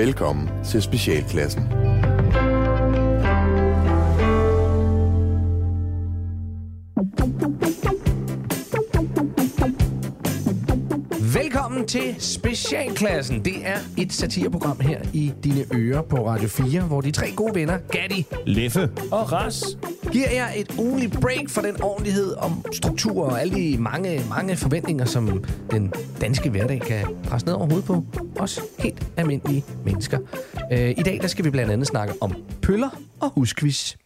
Velkommen til Specialklassen. Velkommen til Specialklassen. Det er et satireprogram her i dine ører på Radio 4, hvor de tre gode venner, Gatti Leffe. Og Ras giver jer et ugenligt break for den ordentlighed om struktur og alle de mange, mange forventninger, som den danske hverdag kan presse ned over hovedet på os helt almindelige mennesker. Øh, I dag der skal vi blandt andet snakke om pøller og huskvis.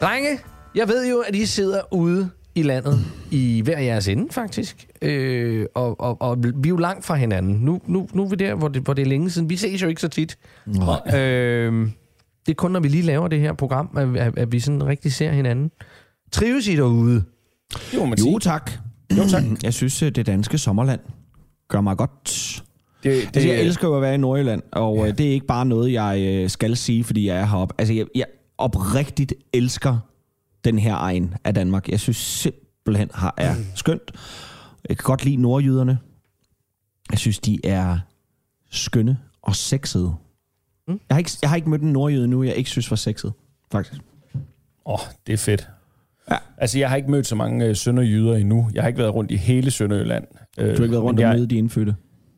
Drenge, jeg ved jo, at I sidder ude i landet i hver jeres ende, faktisk. Øh, og, og, og vi er jo langt fra hinanden. Nu, nu, nu er vi der, hvor det, hvor det er længe siden. Vi ses jo ikke så tit. Øh, det er kun, når vi lige laver det her program, at, at, at vi sådan rigtig ser hinanden. Trives I derude? Jo, man Jo tak. Jo tak. Jeg synes, øh, det danske sommerland gør mig godt. Det, Det, altså, jeg elsker jo at være i Nordjylland, og ja. det er ikke bare noget, jeg øh, skal sige, fordi jeg er heroppe. Altså, jeg, jeg oprigtigt elsker den her egen af Danmark. Jeg synes simpelthen, har er skønt. Jeg kan godt lide nordjyderne. Jeg synes, de er skønne og sexede. Jeg har ikke, jeg har ikke mødt en nordjyde nu, jeg ikke synes var sexet, faktisk. Åh, oh, det er fedt. Ja. Altså, jeg har ikke mødt så mange øh, sønderjyder endnu. Jeg har ikke været rundt i hele Sønderjylland. Du har ikke været rundt men og møde de indfødte.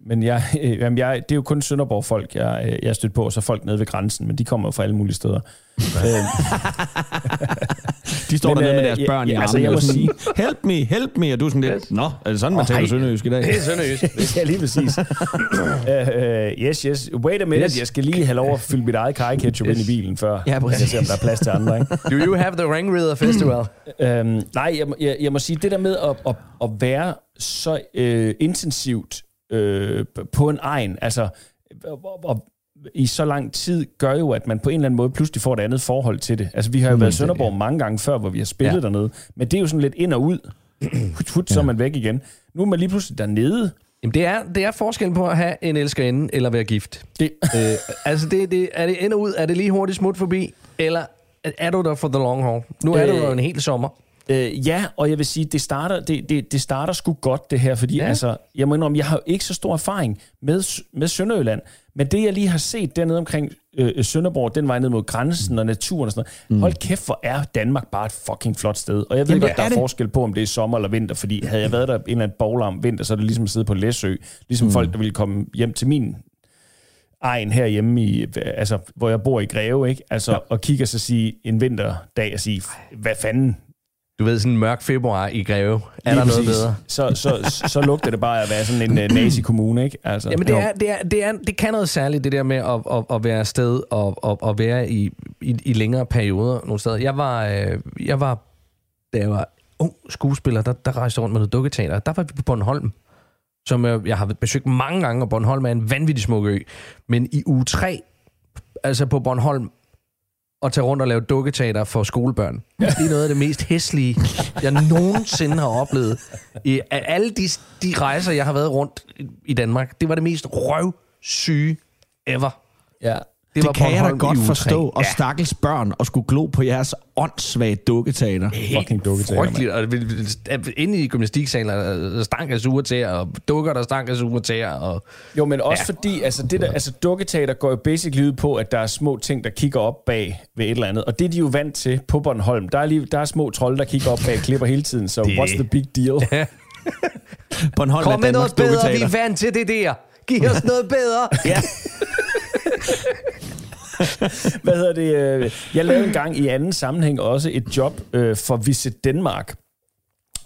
Men jeg, øh, jamen jeg, det er jo kun Sønderborg-folk, jeg, øh, jeg stødt på, og så folk nede ved grænsen, men de kommer jo fra alle mulige steder. øh, De står Men, dernede med øh, deres ja, børn i ja, armene. altså, jeg må sige- help me, help me, og du er sådan lidt, nå, er det sådan, man Åh, taler sønderjysk i dag? Det er sønderjysk. ja, lige præcis. uh, yes, yes. Wait a minute, Yes. yes. jeg skal lige have lov at fylde mit eget kaj ketchup Yes. ind i bilen, før Ja, jeg præcis. kan se, om der er plads til andre. Ikke? Do you have the Ring Reader Festival? Øhm, nej, jeg, jeg, jeg må sige, det der med at, at, at være så øh, intensivt øh, på en egen, altså og, og, i så lang tid, gør jo, at man på en eller anden måde pludselig får et andet forhold til det. Altså, vi har jo været i Sønderborg mange gange før, hvor vi har spillet Ja. dernede, men det er jo sådan lidt ind og ud. Hut, hut, så er man væk igen. Nu er man lige pludselig dernede. Jamen, det er, det er forskellen på at have en elskerinde eller være gift. Det, øh, altså, det, det, er det ind og ud? Er det lige hurtigt smut forbi? Eller er du der for the long haul? Nu er Øh, du jo en hel sommer. Øh, ja, og jeg vil sige, det starter, det, det, det starter sgu godt, det her, fordi Ja. altså, jeg må indrømme, jeg har jo ikke så stor erfaring med, med Sønderjylland, men det, jeg lige har set dernede omkring øh, Sønderborg, den vej ned mod grænsen og naturen og sådan noget, mm. hold kæft, hvor er Danmark bare et fucking flot sted. Og jeg ved Jamen, godt, der er er det. forskel på, om det er sommer eller vinter, fordi havde jeg været der en eller anden boglarm vinter, så er det ligesom at sidde på Læsø, ligesom mm. folk, der ville komme hjem til min egen herhjemme, i, altså, hvor jeg bor i Greve, ikke? Altså, ja. og kigger så sige en vinterdag og sige, hvad fanden, Du ved, sådan en mørk februar i Greve. Er Lige der noget præcis. bedre? Så, så, så, så lugter det bare at være sådan en uh, nazi-kommune, ikke? Altså, Jamen, det, er, det, er, det, er, det kan noget særligt, det der med at, at, at være afsted og, og, og være i, i, i længere perioder nogle steder. Jeg var, øh, jeg var da jeg var ung skuespiller, der, der rejste rundt med noget dukketeater. Der var vi på Bornholm, som jeg, jeg har besøgt mange gange, og Bornholm er en vanvittig smuk ø. Men i uge 3, altså på Bornholm, at tage rundt og lave dukketeater for skolebørn. Det er noget af det mest hæslige, jeg nogensinde har oplevet. I, af alle de, de rejser, jeg har været rundt i- Danmark, det var det mest røvsyge ever. Ja. Det, Det var kan jeg da godt forstå, og stakkels børn, og skulle glo på jeres åndssvage dukketeater. Fucking dukketeater, Frygteligt. Og det- inde i gymnastiksalen er der stank af sure tæer, og dukker, der stank af sure tæer. Og... Jo, men også Ja. ja. fordi, altså, det der, altså, dukketeater går jo basically ud på, at der er små ting, der kigger op bag ved et eller andet. Og det er de jo vant til på Bornholm. Der er, lige, der er små trolde, der kigger op bag klipper hele tiden, så Det- what's the big deal? Bornholm Kom er med noget bedre, vi er vant til det der. Giv os noget bedre. ja. Hvad hedder det? øh, Jeg lavede en gang i anden sammenhæng også et job øh, for Visit Danmark.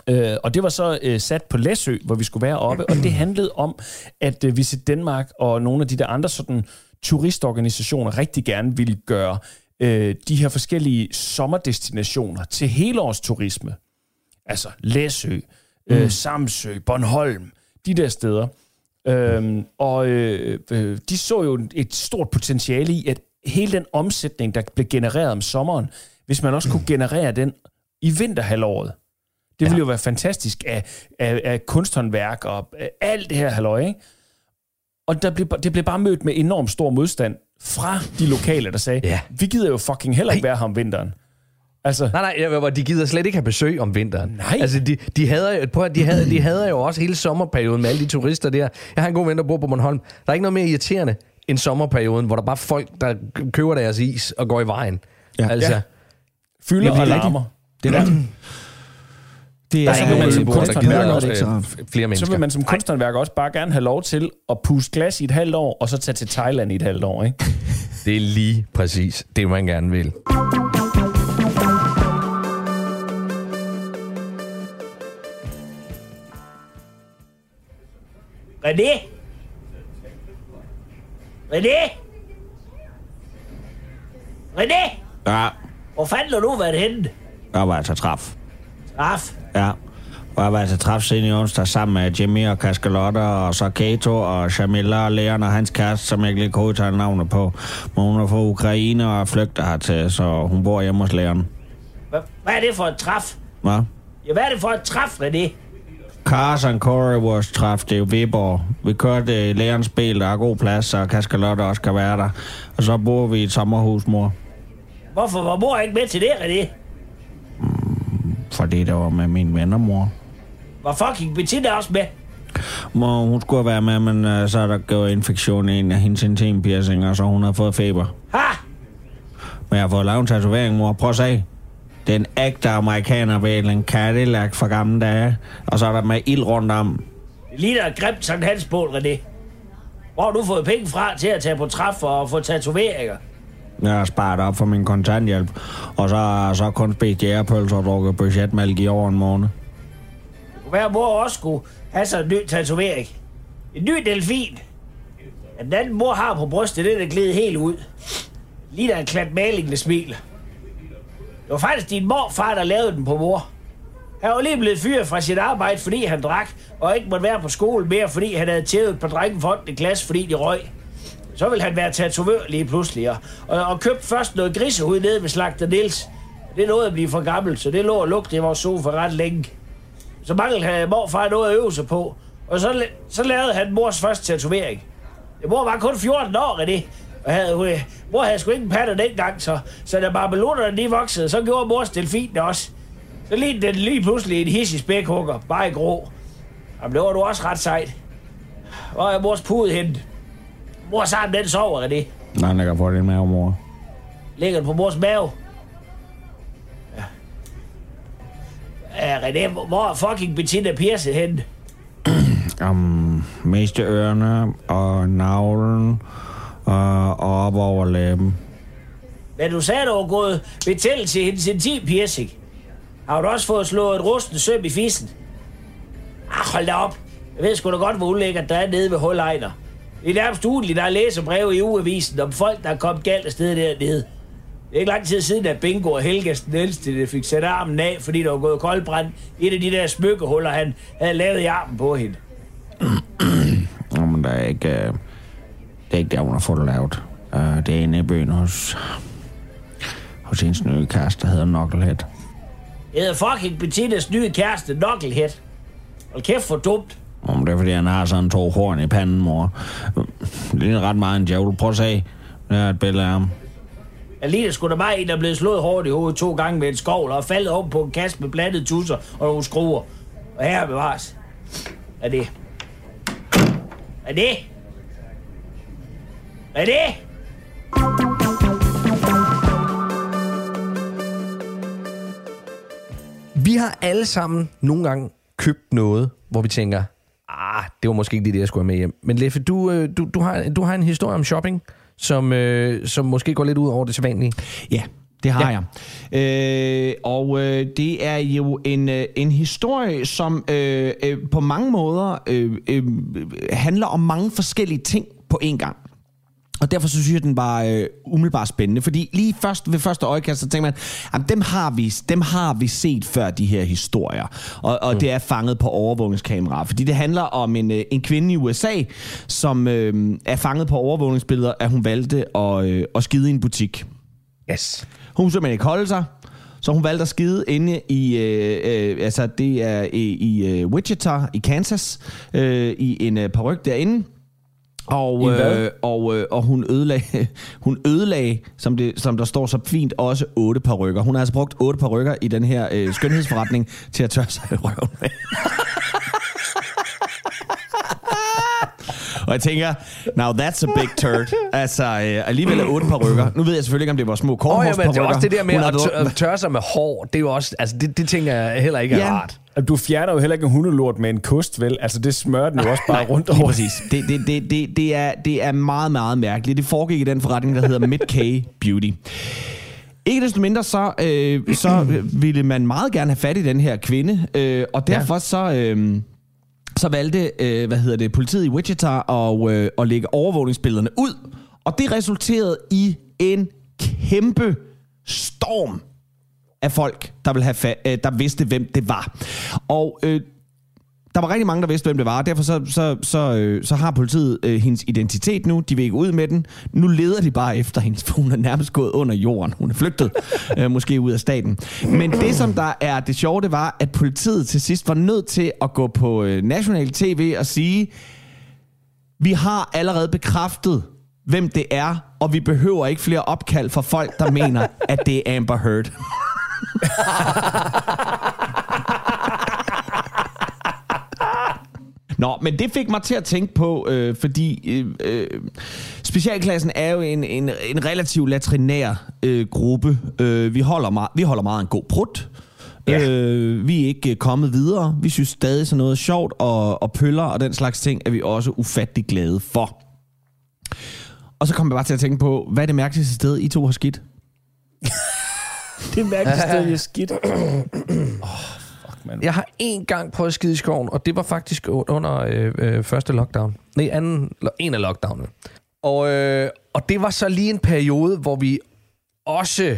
Øh, og det var så øh, sat på Læsø, hvor vi skulle være oppe, og det handlede om, at øh, Visit Danmark og nogle af de der andre sådan turistorganisationer rigtig gerne ville gøre øh, de her forskellige sommerdestinationer til helårsturisme. Altså Læsø, øh, Samsø, Bornholm, de der steder. Øhm, og øh, øh, de så jo et stort potentiale i, at hele den omsætning, der blev genereret om sommeren, hvis man også kunne generere den i vinterhalvåret, det ville jo være fantastisk af, af, af kunsthåndværk og af alt det her halløj, ikke? Og der blev, det blev bare mødt med enormt stor modstand fra de lokale, der sagde, Ja. vi gider jo fucking heller ikke være her om vinteren. Altså, Nej, nej, jeg- hvor de gider slet ikke have besøg om vinteren. Nej. Altså, de, de, hader, jo- prøv, at- de, hader, de hader jo også hele sommerperioden med alle de turister der. Jeg har en god ven, der bor på Bornholm. Der er ikke noget mere irriterende end sommerperioden, hvor der bare er folk, der køber deres is og går i vejen. Ja. Altså, Ja. fylder og det er rigtigt. larmer. Det er rigtigt. Det der er så ikke vil man nogen som ølbord, der kunsthåndværker også også, ikke øh, så- flere mennesker. Så vil man som kunsthåndværker også bare gerne have lov til at puste glas i et halvt år, og så tage til Thailand i et halvt år, ikke? Det er lige præcis det, man gerne vil. René? René? René? Ja, Hvor fanden har du været henne? jeg var altså træf. Raf? Ja. Og jeg var altså træf siden i onsdag sammen med Jimmy og Kaskalotte og så Kato og Shamila og Leon og hans kæreste, som jeg ikke lige kunne udtale navnet på. Men hun er fra Ukraine og er flygtet hertil, så hun bor hjemme hos Leon. Hvad er det for et træf? Hvad? Ja, hvad er det for et træf, René? Cars and Corey vores træf, det er Viborg. Vi kørte i Leons bil, der er god plads, så Kaskalotte også kan være der. Og så bor vi i et sommerhus, mor. Hvorfor var mor ikke med til det, René? Fordi det var med min venner, mor. Var fucking Bettina også med? Mor, hun skulle være med, men uh, så er der gået infektion i en af hendes intimpiercinger, så hun har fået feber. Ha! Men jeg har fået lavet en tatovering, mor. Prøv at se. Det er en ægte amerikanerbil, en Cadillac fra gamle dage. Og så er der med ild rundt om. Det ligner et grimt Sankt Hansbål, René. Hvor har du fået penge fra til at tage på træf og få tatoveringer? Jeg har sparet op for min kontanthjælp. Og så så kun spist jægerpølser og drukket budgetmælk i over en måned. Hver mor også skulle have sig en ny tatovering. En ny delfin. Den anden mor har på brystet, den er glædet helt ud. Ligner en klat maling, der smiler. Det var faktisk din morfar, der lavede den på mor. Han var lige blevet fyret fra sit arbejde, fordi han drak, og ikke måtte være på skole mere, fordi han havde tævet på drengen for i klasse, fordi de røg. Så ville han være tatovør lige pludselig, og, og, og købte først noget grisehud nede ved Slagter Nils. Det nåede at blive for gammelt, så det lå og lugte i vores sofa ret længe. Så manglede han morfar noget at øve sig på, og så, så lavede han mors første tatovering. Mor var kun 14 år, det. Havde, mor havde sgu ikke en patter dengang, så, så da barbelonerne de voksede, så gjorde mors delfin det også. Så lignede den lige pludselig en hissig spækhugger, bare i grå. Jamen, det var du også ret sejt. Hvor er mors pude henne? Mor sammen, den sover, René. Nej, jeg kan få det med, mor. Ligger den på mors mave? Ja. Ja, René, hvor- er fucking Bettina Pierce henne? Um, mest ørerne og navlen og, og op over læben. Men du sagde, du var gået betændelse i hendes intim piercing. Har du også fået slået et rusten søm i fissen? Ah, hold da op. Jeg ved sgu da godt, hvor ulækkert der er nede ved Hullejner. Det er nærmest ugenligt, der er læserbreve i ugeavisen om folk, der er kommet galt afsted dernede. Det er ikke lang tid siden, at Bingo og Helgas den ældste fik sat armen af, fordi der var gået koldbrand. Et af de der smykkehuller, han havde lavet i armen på hende. Jamen, der er ikke... Uh, det er ikke der, hun har fået det lavet. Uh, det er inde i byen hos... Hos hendes nye kæreste, der hedder Knucklehead. Det hedder fucking Bettinas nye kæreste, Knucklehead. Hold kæft for dumt. Om det er, fordi han har sådan to horn i panden, mor. Det ligner ret meget en djævel. Prøv at se. Der er et billede af ham. Jeg ligner sgu da bare en, der er blevet slået hårdt i hovedet to gange med en skovl og faldet op på en kasse med blandede tusser og nogle skruer. Og her bevares. Er det? Er det? Er det? Vi har alle sammen nogle gange købt noget, hvor vi tænker, ah, det var måske ikke det, jeg skulle have med hjem. Men Leffe, du, øh, du, du, har, du har en historie om shopping, som, øh, som måske går lidt ud over det sædvanlige. Ja, det har ja. jeg. Øh, og øh, det er jo en, øh, en historie, som øh, øh, på mange måder øh, øh, handler om mange forskellige ting på én gang. Og derfor så synes jeg, den var øh, umiddelbart spændende. Fordi lige først ved første øjekast, så tænker man, at dem har, vi, dem har vi set før, de her historier. Og, og mm. det er fanget på overvågningskamera. Fordi det handler om en, øh, en kvinde i USA, som øh, er fanget på overvågningsbilleder, at hun valgte at, øh, at skide i en butik. Yes. Hun simpelthen ikke holde sig, så hun valgte at skide inde i, øh, øh, altså det er i, i øh, Wichita i Kansas, øh, i en øh, peruk derinde. Og, øh, og, øh, og hun ødelagde, hun ødelagde som, det, som der står så fint, også otte par rykker. Hun har altså brugt otte par rykker i den her øh, skønhedsforretning til at tørre sig i røven med. Og jeg tænker, now that's a big turd. Altså, øh, alligevel er otte par rykker. Nu ved jeg selvfølgelig ikke, om det var små Åh, ja, kornhårs men det er også det der med at tørre sig med hår. Det er jo også, altså det, det tænker jeg heller ikke er Ja. rart. Du fjerner jo heller ikke en hundelort med en kost, vel? Altså, det smører den jo også bare rundt over. præcis. Det, det, det, det, det, er, det er meget, meget mærkeligt. Det foregik i den forretning, der hedder Mid-K Beauty. Ikke desto mindre, så, øh, så ville man meget gerne have fat i den her kvinde, øh, og derfor så... Øh, så valgte øh, hvad hedder det, politiet i Wichita at, øh, at lægge overvågningsbillederne ud, og det resulterede i en kæmpe storm af folk, der, ville have fa- øh, der vidste, hvem det var. Og øh, der var rigtig mange, der vidste, hvem det var, og derfor så, så, så, øh, så har politiet øh, hendes identitet nu. De vil ikke ud med den. Nu leder de bare efter hende, for hun er nærmest gået under jorden. Hun er flygtet, øh, måske ud af staten. Men det, som der er det sjove, det var, at politiet til sidst var nødt til at gå på øh, national tv og sige, vi har allerede bekræftet, hvem det er, og vi behøver ikke flere opkald fra folk, der mener, at det er Amber Heard. Nå, men det fik mig til at tænke på, øh, fordi øh, øh, specialklassen er jo en, en, en relativt latrinær øh, gruppe. Øh, vi, holder meget, vi holder meget en god prut. Ja. Øh, vi er ikke øh, kommet videre. Vi synes stadig sådan noget sjovt og, og pøller og den slags ting er vi også ufattelig glade for. Og så kom jeg bare til at tænke på, hvad er det mærkeligste sted, I to har skidt? Det mærkeligt sted, jeg skidt. oh, fuck, man. Jeg har én gang prøvet at skide i skoven, og det var faktisk under øh, øh, første lockdown. Nej, anden, en af lockdownene. Og, øh, og det var så lige en periode, hvor vi også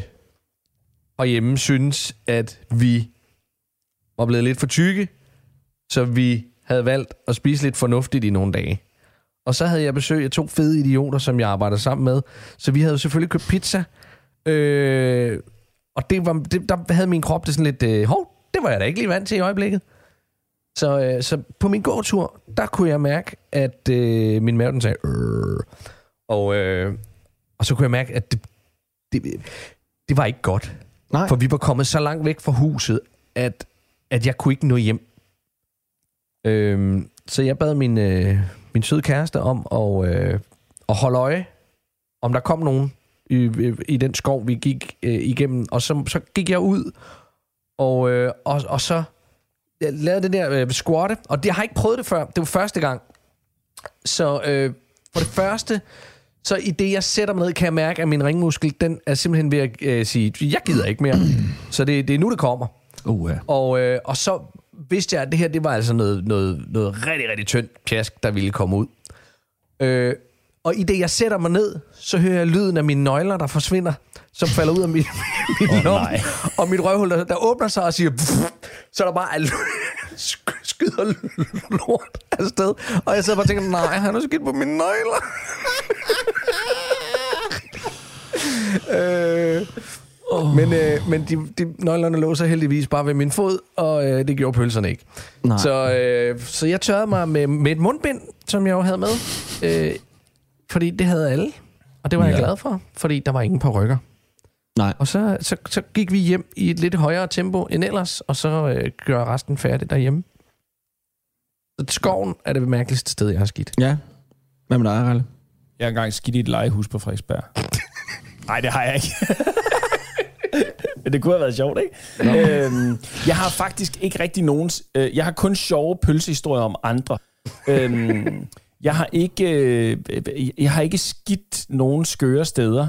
herhjemme synes, at vi var blevet lidt for tykke, så vi havde valgt at spise lidt fornuftigt i nogle dage. Og så havde jeg besøg af to fede idioter, som jeg arbejder sammen med. Så vi havde selvfølgelig købt pizza. Øh, og det var, det, der havde min krop det sådan lidt, øh, hov, det var jeg da ikke lige vant til i øjeblikket. Så, øh, så på min gåtur, der kunne jeg mærke, at øh, min mave den sagde, øh, og, øh, og så kunne jeg mærke, at det, det, det var ikke godt. Nej. For vi var kommet så langt væk fra huset, at, at jeg kunne ikke nå hjem. Øhm, så jeg bad min, øh, min søde kæreste om at, øh, at holde øje, om der kom nogen i, i, den skov, vi gik øh, igennem. Og så, så gik jeg ud, og, øh, og, og så jeg lavede det der øh, squatte, og det, jeg har ikke prøvet det før. Det var første gang. Så øh, for det første, så i det, jeg sætter mig ned, kan jeg mærke, at min ringmuskel, den er simpelthen ved at øh, sige, jeg gider ikke mere. Så det, det er nu, det kommer. Uh, ja. Og, øh, og så vidste jeg, at det her, det var altså noget, noget, noget rigtig, rigtig tyndt pjask, der ville komme ud. Øh, og i det, jeg sætter mig ned, så hører jeg lyden af mine nøgler, der forsvinder, som falder ud af mit, mit oh, lomme. Og mit røvhul, der, der åbner sig og siger, pff, så er der bare skyder lort afsted. Og jeg sidder bare og tænker, nej, han har skidt på mine nøgler. øh, oh. Men, øh, men de, de nøglerne lå så heldigvis bare ved min fod, og øh, det gjorde pølserne ikke. Nej. Så, øh, så jeg tørrede mig med, med et mundbind, som jeg jo havde med. Øh, fordi det havde alle. Og det var ja. jeg glad for, fordi der var ingen på rykker. Nej. Og så, så, så gik vi hjem i et lidt højere tempo end ellers, og så øh, gør resten færdigt derhjemme. Så skoven er det mærkeligste sted, jeg har skidt. Ja. Hvad med dig, Ralle? Jeg har engang skidt i et legehus på Frederiksberg. Nej, det har jeg ikke. Men det kunne have været sjovt, ikke? Øhm, jeg har faktisk ikke rigtig nogen... Øh, jeg har kun sjove pølsehistorier om andre. Øhm, jeg har ikke, øh, jeg har ikke skidt nogen skøre steder.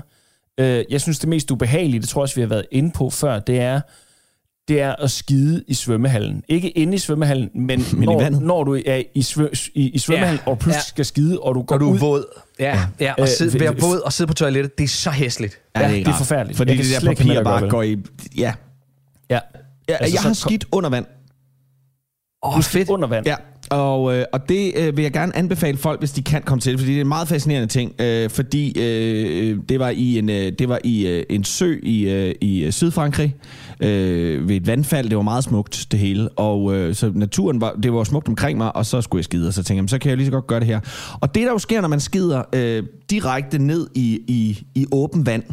Øh, jeg synes, det mest ubehagelige, det tror jeg også, vi har været inde på før, det er, det er at skide i svømmehallen. Ikke inde i svømmehallen, men, Men i når, vandet. når du er i, svø, i, i svømmehallen, Ja, og pludselig ja. skal skide, og du går Og du ud er våd. Ja, ja og Øh, sidde, f- være våd og sidde på toilettet, det er så hæsligt. Ja, det er ikke rart. forfærdeligt. Fordi det der at bare går i... Ja. Ja. ja Altså, jeg har skidt under vand. Åh, oh, fedt. Under vand. Ja. Og, øh, og det øh, vil jeg gerne anbefale folk, hvis de kan komme til fordi det er en meget fascinerende ting. Øh, fordi øh, det var i en, øh, det var i øh, en sø i, øh, i øh, Sydfrankrig øh, ved et vandfald. Det var meget smukt, det hele. Og øh, så naturen var, det var smukt omkring mig, og så skulle jeg skide. Og så tænkte jeg, så kan jeg lige så godt gøre det her. Og det, der jo sker, når man skider øh, direkte ned i, i, i åben vand,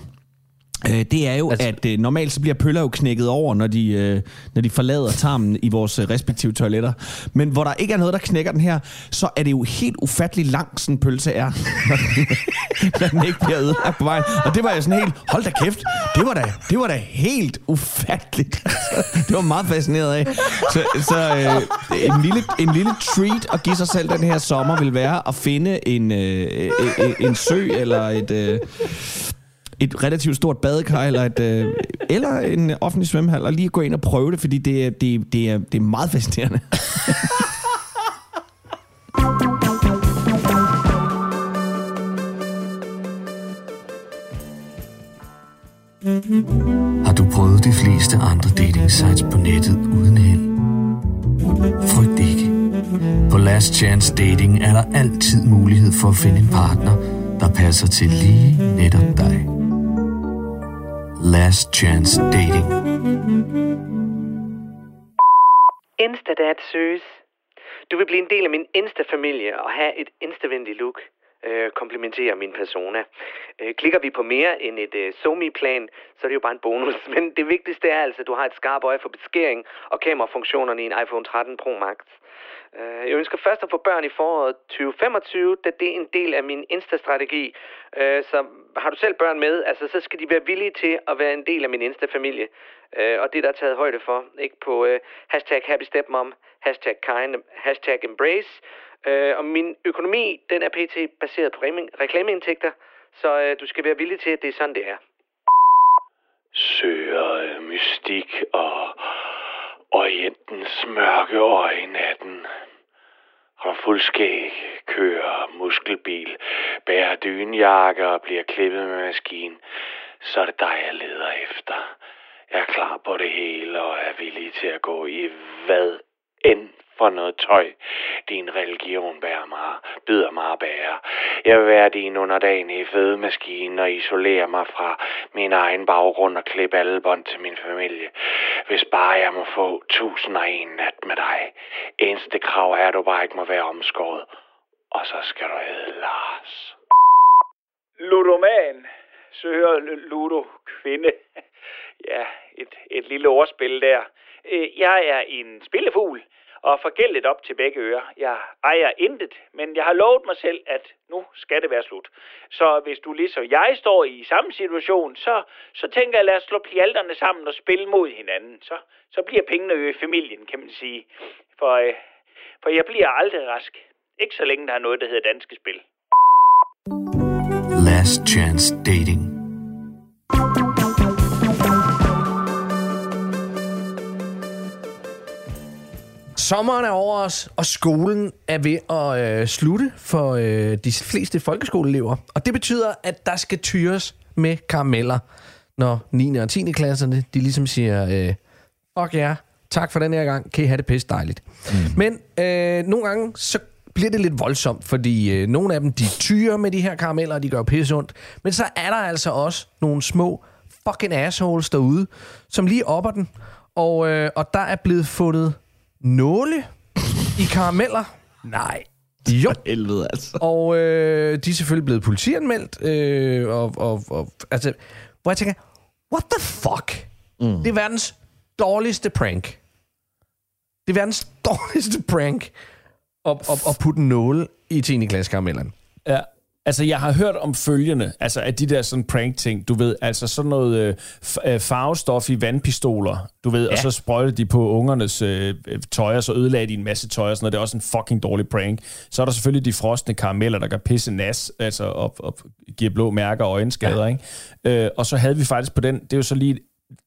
Øh, det er jo, altså, at øh, normalt så bliver pøller jo knækket over, når de, øh, når de forlader tarmen i vores øh, respektive toiletter. Men hvor der ikke er noget, der knækker den her, så er det jo helt ufattelig lang, sådan en pølse er, når den, når den ikke bliver ødelagt på vejen. Og det var jeg sådan helt, hold da kæft, det var da, det var da helt ufatteligt. det var meget fascineret af. Så, så øh, en, lille, en lille treat at give sig selv den her sommer vil være at finde en, øh, en, en sø eller et... Øh, et relativt stort badekar eller, et, øh, eller en offentlig svømmehal, og lige gå ind og prøve det, fordi det, det, det, er, det er meget fascinerende. Har du prøvet de fleste andre dating sites på nettet uden held? Frygt ikke. På Last Chance Dating er der altid mulighed for at finde en partner, der passer til lige netop dig. Last Chance Dating. Instadat søges. Du vil blive en del af min Insta-familie og have et instavenligt look. Øh, komplementerer min persona. Øh, klikker vi på mere end et øh, somi-plan, så er det jo bare en bonus. Men det vigtigste er altså, at du har et skarpt øje for beskæring og kamerafunktionerne i en iPhone 13 Pro Max. Øh, jeg ønsker først at få børn i foråret 2025, da det er en del af min Insta-strategi. Øh, så har du selv børn med, altså, så skal de være villige til at være en del af min Insta-familie. Øh, og det der er taget højde for, ikke på øh, hashtag Happy Stepmom, hashtag Kind, hashtag Embrace. Øh, og min økonomi, den er pt. baseret på reklameindtægter, så øh, du skal være villig til, at det er sådan, det er. Søger mystik og Orientens mørke øje i natten og fuldskæg, kører muskelbil, bærer dynjakker og bliver klippet med maskinen. Så er det dig, jeg leder efter. Jeg er klar på det hele og er villig til at gå i hvad end for noget tøj, din religion bærer mig, byder mig at bære. Jeg vil være din underdanige fødemaskine og isolere mig fra min egen baggrund og klippe alle bånd til min familie. Hvis bare jeg må få tusind og en nat med dig. Eneste krav er, at du bare ikke må være omskåret. Og så skal du hedde Lars. Ludoman. Søger Ludo kvinde. Ja, et, et lille ordspil der. Øh, jeg er en spillefugl og forgældet op til begge ører. Jeg ejer intet, men jeg har lovet mig selv, at nu skal det være slut. Så hvis du ligesom jeg står i samme situation, så, så tænker jeg, lad os slå pjalterne sammen og spille mod hinanden. Så, så bliver pengene jo i familien, kan man sige. For, øh, for jeg bliver aldrig rask. Ikke så længe der er noget, der hedder danske spil. Last Chance Dating Sommeren er over os, og skolen er ved at øh, slutte for øh, de fleste folkeskoleelever. Og det betyder, at der skal tyres med karameller, når 9. og 10. klasserne, de ligesom siger, øh, fuck ja, tak for den her gang, kan I have det pisse dejligt. Mm. Men øh, nogle gange, så bliver det lidt voldsomt, fordi øh, nogle af dem, de tyrer med de her karameller, og de gør pisse ondt. Men så er der altså også nogle små fucking assholes derude, som lige opper den. Og, øh, og der er blevet fundet nåle i karameller. Nej. Jo. For helvede, altså. Og øh, de er selvfølgelig blevet politianmeldt. Øh, og, og, og, altså, hvor jeg tænker, what the fuck? Mm. Det er verdens dårligste prank. Det er verdens dårligste prank at, at, at putte en nåle i 10. klasse karamellerne. Ja, Altså, jeg har hørt om følgende, altså af de der sådan prank-ting, du ved, altså sådan noget øh, øh, farvestof i vandpistoler, du ved, ja. og så sprøjte de på ungernes øh, tøj, og så ødelagde de en masse tøj og sådan noget. Det er også en fucking dårlig prank. Så er der selvfølgelig de frosne karameller, der kan pisse nas, altså og, og giver blå mærker og øjenskader, ja. ikke? Øh, og så havde vi faktisk på den, det er jo så lige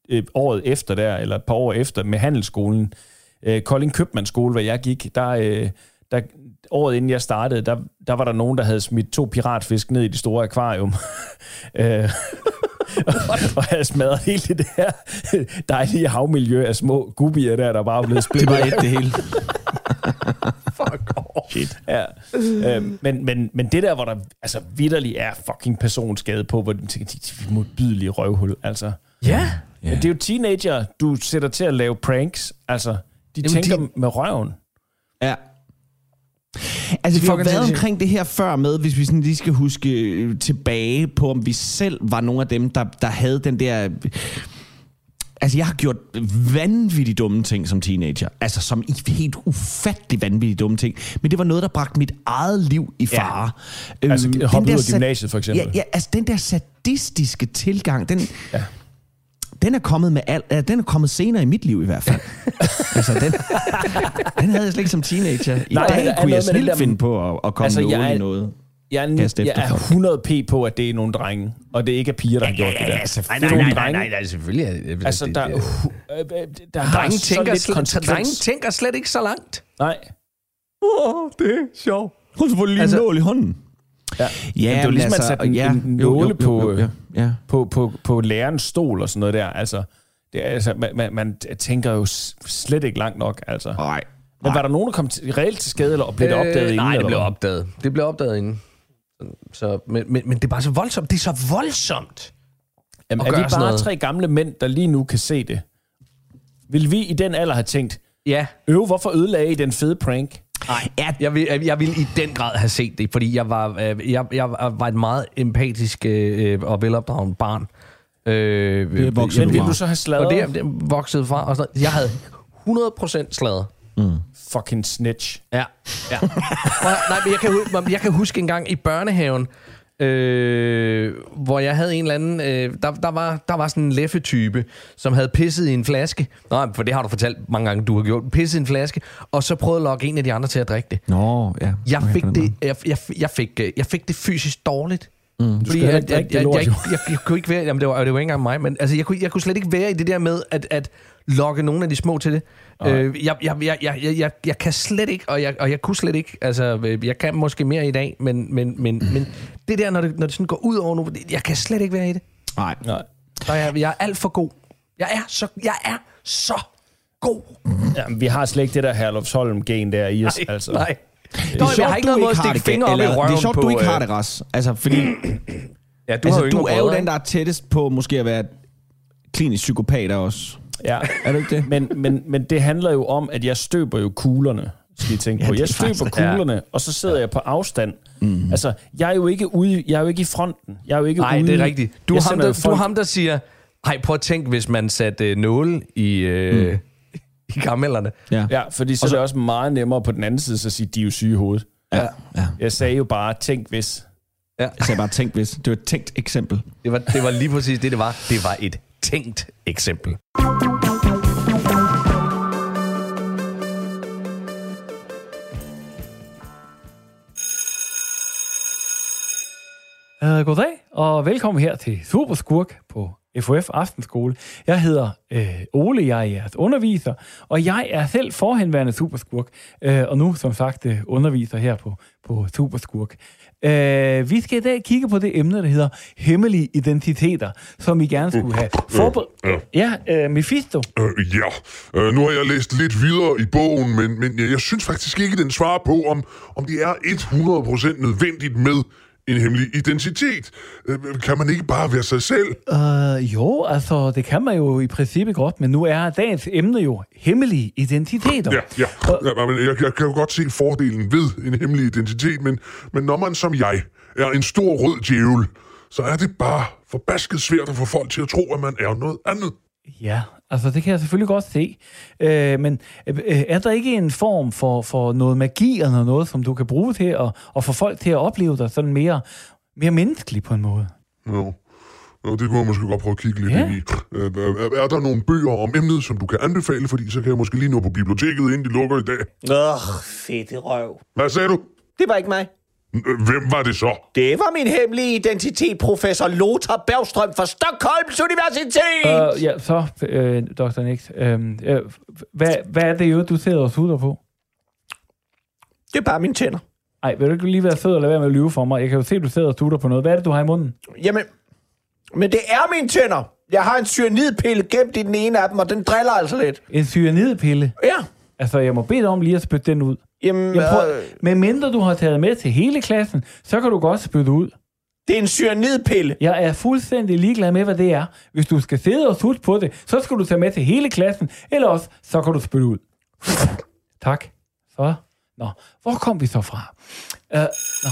øh, året efter der, eller et par år efter, med handelsskolen, øh, Kolding Købmandsskole, hvor jeg gik, der... Øh, der, året inden jeg startede, der, der var der nogen, der havde smidt to piratfisk ned i det store akvarium. Øh, og havde smadret hele det der dejlige havmiljø af små gubier der, der bare blev spillet. Det var et det hele. Fuck. Shit. Ja. øhm, men, men, men det der, hvor der altså vidderligt er fucking personskade på, hvor du tænker, de, de modbydelige røvhul, altså. Ja. Ja. Men det er jo teenager, du sætter til at lave pranks. Altså, de Jamen, tænker de- med røven. Ja. Altså, vi har været omkring det her før med, hvis vi sådan lige skal huske øh, tilbage på, om vi selv var nogle af dem, der, der havde den der... Altså, jeg har gjort vanvittigt dumme ting som teenager. Altså, som helt ufattelig vanvittigt dumme ting. Men det var noget, der bragte mit eget liv i fare. Ja. Altså, den hoppe ud der af gymnasiet, for eksempel. Ja, ja, altså, den der sadistiske tilgang, den... Ja. Den er kommet med al, uh, den er kommet senere i mit liv i hvert fald. altså, den, den havde jeg slet ikke som teenager. I Nej, er dag kunne jeg noget snilt der- finde på at, at komme Altså, jeg er- i noget. Jeg er, jeg er folk. 100 p på, at det er nogle drenge, og det ikke er piger, der har gjort det der. Nej, Det er nej, nej, nej, nej, nej, selvfølgelig. er- Altså, der, uh, der Drenge tænker, slet, drenge tænker slet ikke så langt. Nej. Åh, oh, det er sjovt. Hun fået lige altså, nål i hånden. Ja. Ja, det er jo ligesom at sætte en, ja, en jo, jo, nåle jo, på, jo, øh, ja, ja. på, på, på lærerens stol og sådan noget der. Altså, det er, altså man, man, tænker jo slet ikke langt nok. Altså. Nej. Men var der nogen, der kom til, reelt til skade, eller blev det opdaget inden? Nej, det eller blev hvad? opdaget. Det blev opdaget inden. Så, men, men, men det er bare så voldsomt. Det er så voldsomt. Jamen, er vi bare noget. tre gamle mænd, der lige nu kan se det? Vil vi i den alder have tænkt, Ja. øv, hvorfor ødelagde I den fede prank? Nej, ja, jeg, vil, jeg vil i den grad have set det, fordi jeg var, øh, jeg, jeg var et meget empatisk øh, og velopdraget barn. Øh, Det vokser Men du vil fra. du så have og sladret? det, er- det er vokset fra. Og sådan noget. Jeg havde 100% slaget. Fucking snitch. Ja. ja. Og, nej, men jeg kan, jeg kan huske en gang i børnehaven, øh, hvor jeg havde en eller anden... Øh, der, der, var, der var sådan en leffe-type, som havde pisset i en flaske. Nej, for det har du fortalt mange gange, du har gjort. Pisset i en flaske, og så prøvede at lokke en af de andre til at drikke det. Nå, ja. Jeg fik, det, jeg, jeg, jeg, fik, øh, jeg fik det fysisk dårligt. Mm. Fordi jeg, jeg, jeg, jeg, jeg, jeg, jeg kunne ikke være, jamen det var, det var ikke engang mig, men altså, jeg, kunne, jeg kunne slet ikke være i det der med at, at lokke nogle af de små til det. Øh, jeg, jeg, jeg, jeg, jeg, jeg, jeg kan slet ikke, og jeg, og jeg kunne slet ikke, altså øh, jeg kan måske mere i dag, men, men, men, men det der, når det, når det sådan går ud over nu, jeg kan slet ikke være i det. Nej. Nej. Så jeg, jeg er alt for god. Jeg er så, jeg er så god. Jamen, vi har slet ikke det der Herlufsholm-gen der i os. Nej, altså. nej. Det Nå, er jeg sjovt, har ikke noget måde at har stikke det, fingre op i eller, røven Det er sjovt, du ikke øh, har det, Ras. Altså, fordi Ja, du altså, jo du er jo den, der er tættest på måske at være klinisk psykopat også. Ja. Er du ikke det? Men, men, men det handler jo om, at jeg støber jo kuglerne, skal I tænke Ja, på. Jeg er støber kuglerne, og så sidder jeg på afstand. Mm. Altså, jeg er jo ikke ude, jeg er jo ikke i fronten. Jeg er jo ikke Nej, ude. det er rigtigt. Du er, ham, der, du er ham, der siger, hej, prøv at tænke, hvis man satte øh, nåle i, øh, mm. i karamellerne. Ja. Ja, fordi så, er det også meget nemmere på den anden side, så at sige, de er jo syge i hovedet. ja. ja. Jeg sagde jo bare, tænk hvis. Jeg sagde bare, tænk hvis. Det var et tænkt eksempel. Det var, det var lige præcis det, det var. Det var et tænkt eksempel. Uh, goddag, og velkommen her til Superskurk på FOF Aftenskole. Jeg hedder øh, Ole, jeg er jeres underviser, og jeg er selv forhenværende Superskurk, øh, og nu som sagt øh, underviser her på, på Superskurk. Øh, vi skal i dag kigge på det emne, der hedder hemmelige identiteter, som I gerne skulle have forberedt. Ja, øh, Mephisto. Øh, ja, øh, nu har jeg læst lidt videre i bogen, men, men jeg, jeg synes faktisk ikke, den svarer på, om, om det er 100% nødvendigt med en hemmelig identitet. Øh, kan man ikke bare være sig selv? Uh, jo, altså, det kan man jo i princippet godt, men nu er dagens emne jo hemmelige identiteter. Ja, ja. ja men jeg, jeg kan jo godt se fordelen ved en hemmelig identitet, men, men når man som jeg er en stor rød djævel, så er det bare forbasket svært at få folk til at tro, at man er noget andet. Ja, altså det kan jeg selvfølgelig godt se. Øh, men øh, er der ikke en form for, for noget magi eller noget, som du kan bruge til at, at få folk til at opleve dig sådan mere, mere menneskelig på en måde? Jo. Jo, det kunne jeg måske godt prøve at kigge lidt Ja. ind i. Øh, Er, er der nogle bøger om emnet, som du kan anbefale? Fordi så kan jeg måske lige nå på biblioteket, inden de lukker i dag. Åh, fede røv. Hvad sagde du? Det var ikke mig. Hvem var det så? Det var min hemmelige identitet, professor Lothar Bergstrøm fra Stockholms Universitet. Uh, ja, så, øh, Dr. Nix. Øh, øh, hvad, hvad er det jo, du sidder og sutter på? Det er bare mine tænder. Ej, vil du ikke lige være sød og lade være med at lyve for mig? Jeg kan jo se, at du sidder og sutter på noget. Hvad er det, du har i munden? Jamen, men det er mine tænder. Jeg har en cyanidpille gemt i den ene af dem, og den driller altså lidt. En cyanidpille. Ja, Altså, jeg må bede dig om lige at spytte den ud. Jamen, Jeg prøver, øh, med mindre du har taget med til hele klassen, så kan du godt spytte ud. det er en cyanidpille. Jeg er fuldstændig ligeglad med, hvad det er. Hvis du skal sidde og sutte på det, så skal du tage med til hele klassen, eller også, så kan du spytte ud. tak. Så. Nå, hvor kom vi så fra? Uh, nå.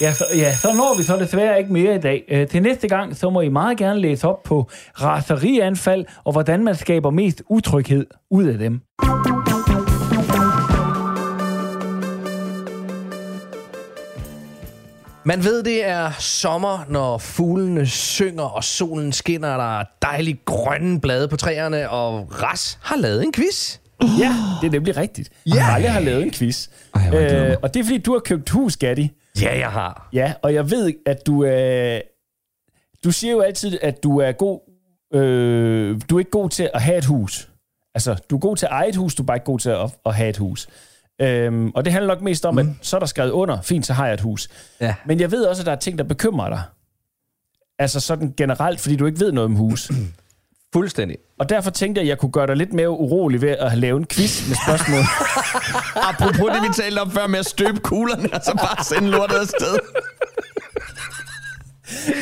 Ja, så, ja, så når vi så desværre ikke mere i dag. Uh, til næste gang, så må I meget gerne læse op på raserianfald, og hvordan man skaber mest utryghed ud af dem. Man ved, det er sommer, når fuglene synger, og solen skinner, og der er dejlige grønne blade på træerne, og Ras har lavet en quiz. Ja, det er nemlig rigtigt. Ja. Ralle har lavet en quiz. Ej, øh, og det er fordi, du har købt hus, Gatti. Ja, jeg har. Ja, og jeg ved, at du er... Du siger jo altid, at du er god... Øh, du er ikke god til at have et hus. Altså, du er god til at eje et hus, du er bare ikke god til at, at have et hus. Øhm, og det handler nok mest om, mm. at så er der skrevet under, fint, så har jeg et hus. Ja. Men jeg ved også, at der er ting, der bekymrer dig. Altså sådan generelt, fordi du ikke ved noget om hus. Fuldstændig. Og derfor tænkte jeg, at jeg kunne gøre dig lidt mere urolig ved at lave en quiz med spørgsmål. Apropos det, vi talte om før med at støbe kuglerne, og så bare sende lortet afsted.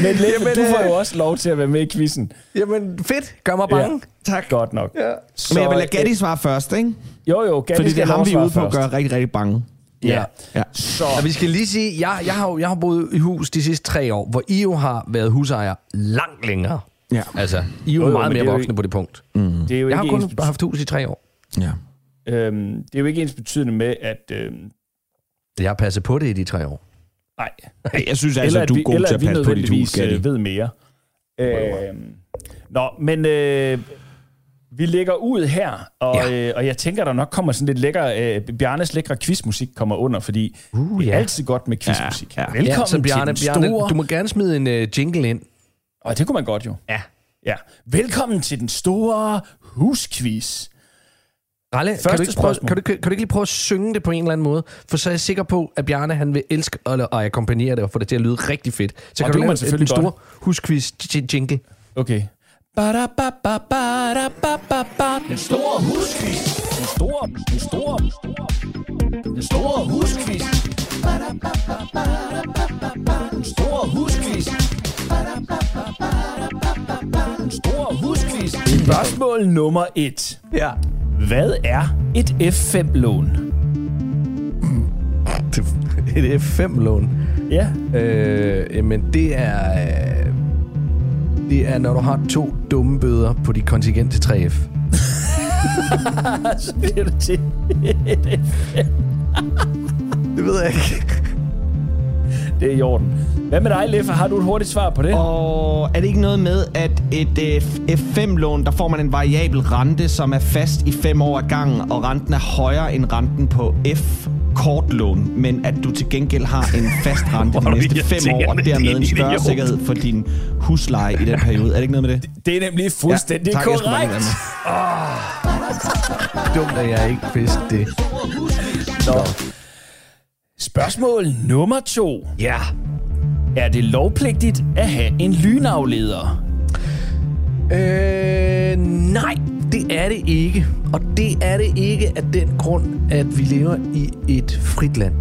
Men Leffe, du får jo også lov til at være med i quizzen. Jamen, fedt. Gør mig bange. Tak. Godt nok. Ja. Så, Men jeg vil lade Gatti svare først, ikke? øh, Jo, jo, Gatti Fordi det er ham, vi er ude på at gøre rigtig, rigtig bange. Ja. Ja. Så, Og vi skal lige sige, jeg, jeg, har, jo- jeg har boet i hus de sidste tre år, hvor I jo har været husejer langt længere. Ja. Altså, I er jo, Jo, meget mere er voksne ikke- på det punkt. det er jo Jeg har ikke kun ens, haft hus i tre år. ja. øhm, det er jo ikke ens betydende med, at... Øhm, Jeg har passet på det i de tre år. nej. Jeg synes altså, eller at du er vi, god eller til at at vi passe på dit hus, øh, ved mere. Øhm, nå, men øh, vi lægger ud her, og, Ja. øh, og jeg tænker, der nok kommer sådan lidt lækker... Øh, Bjarnes lækre quizmusik kommer under, fordi Uh, det er ja. altid godt med quizmusik. Ja, ja. Velkommen ja, så Bjarne, til den Bjarne, store... du må gerne smide en uh, jingle ind. Og det kunne man godt jo. Ja. Ja. Velkommen til den store husquiz. Ralle, kan du, ikke prøve, spørgsmål. kan, du, kan du ikke lige prøve at synge det på en eller anden måde? For så er jeg sikker på, at Bjarne han vil elske at, at akkompagnere det og få det til at lyde rigtig fedt. Så Og kan det du må man lave selvfølgelig en stor husquiz jingle. Okay. Den store husquiz. Den store, den store, den store husquiz. Den store husquiz. Den store husquiz. Spørgsmål nummer et. Ja. Hvad er et F5-lån? Et F5-lån. Ja. Øh, jamen, det er... Øh, det er, når du har to dumme bøder på dit kontingent til 3F. Så bliver det til et F5. Det ved jeg ikke. Det er i orden. Hvad med dig, Leffe? Har du et hurtigt svar på det? Og er det ikke noget med, at et øh, F5-lån, der får man en variabel rente, som er fast i fem år ad gangen, og renten er højere end renten på F-kortlån, men at du til gengæld har en fast rente de næste fem år, og dermed en større sikkerhed for din husleje i den periode. Er det ikke noget med det? Det er nemlig fuldstændig tak, bare lige korrekt. med. Dumt, at jeg ikke vidste det. Nå. Spørgsmål nummer to. Ja. Er det lovpligtigt at have en lynafleder? Øh, nej, det er det ikke. Og det er det ikke af den grund, at vi lever i et frit land.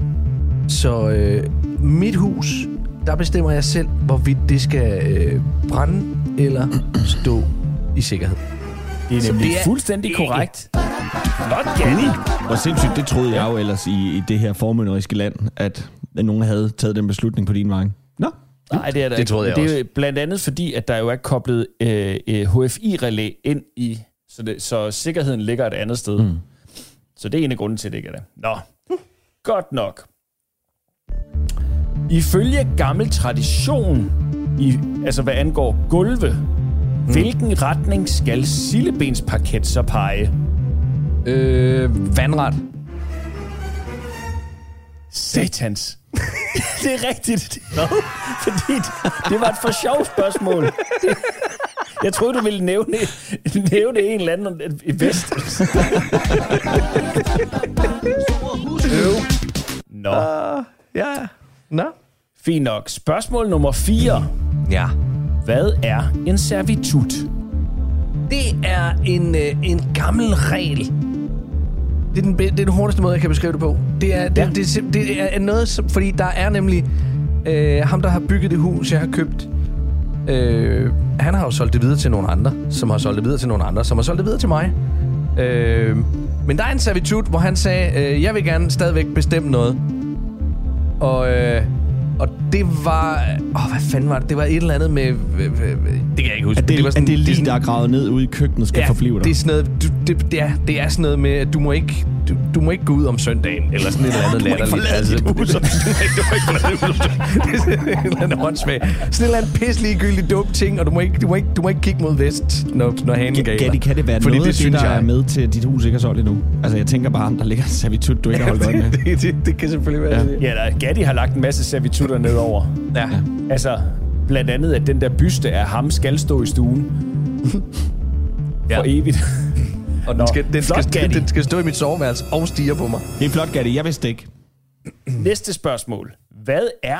Så øh, mit hus, der bestemmer jeg selv, hvorvidt det skal øh, brænde eller stå i sikkerhed. Det er nemlig det er fuldstændig ikke. korrekt. Flot, Janni. Hvor sindssygt, det troede jeg jo ellers i, i det her formynderiske land, at nogen havde taget den beslutning på din vej. Nå, Nej, det er der Det ikke. troede jeg det er jo blandt andet fordi, at der jo er koblet øh, øh, HFI-relæ ind i, så, det, så sikkerheden ligger et andet sted. Mm. Så det er en af grunden til, at det ikke er der. Nå, godt nok. Ifølge gammel tradition, i, altså hvad angår gulve, mm. hvilken retning skal sillebensparket så pege? Øh, vandret. Satans. det er rigtigt. Nå, fordi det, det var et for sjovt spørgsmål. Jeg troede, du ville nævne, nævne en eller anden i vest. Øv. Nå, Ja. Fint nok. Spørgsmål nummer 4. Ja. Hvad er en servitut? Det er en, øh, en gammel regel Det er, den, det er den hurtigste måde, jeg kan beskrive det på. Det er, det, ja. det, det, er det er noget, som, fordi der er nemlig øh, ham, der har bygget det hus, jeg har købt. Øh, han har jo solgt det videre til nogle andre, som har solgt det videre til nogle andre, som har solgt det videre til mig. Øh, men der er en servitut, hvor han sagde, øh, jeg vil gerne stadigvæk bestemme noget. Og, øh, og det var... Åh, hvad fanden var det? Det var et eller andet med... Det kan jeg ikke huske. At det, var at det er lige, sådan- der er gravet ned ude i køkkenet, skal forblive dig. det er sådan noget, du, det, det, er, det er sådan noget med, at du må ikke, du, du må ikke gå ud om søndagen, eller sådan et eller andet Du må ikke latterligt. hus. Du må ikke, du må ikke forlade dit hus. Det er sådan et eller andet åndssvagt. Sådan et eller andet pisseliggyldigt dumt ting, og du må ikke, du må ikke, du må ikke kigge mod vest, når, når hanen galer. Gatti, kan det være Fordi noget det, synes der jeg. er med til, at dit hus ikke er solgt endnu? Altså, jeg tænker bare, om der ligger en servitut, du ikke har holdt øje med. det, det, det, kan selvfølgelig være Ja. det. Ja, der, Gatti har lagt en masse servitutter nedover. Ja. Altså, blandt andet, at den der byste af ham skal stå i stuen. Ja. For evigt. Og den skal, den, Flot, skal, den skal stå i mit soveværelse og stige på mig. Det er flot, Gatti. Jeg vidste ikke. Næste spørgsmål. Hvad er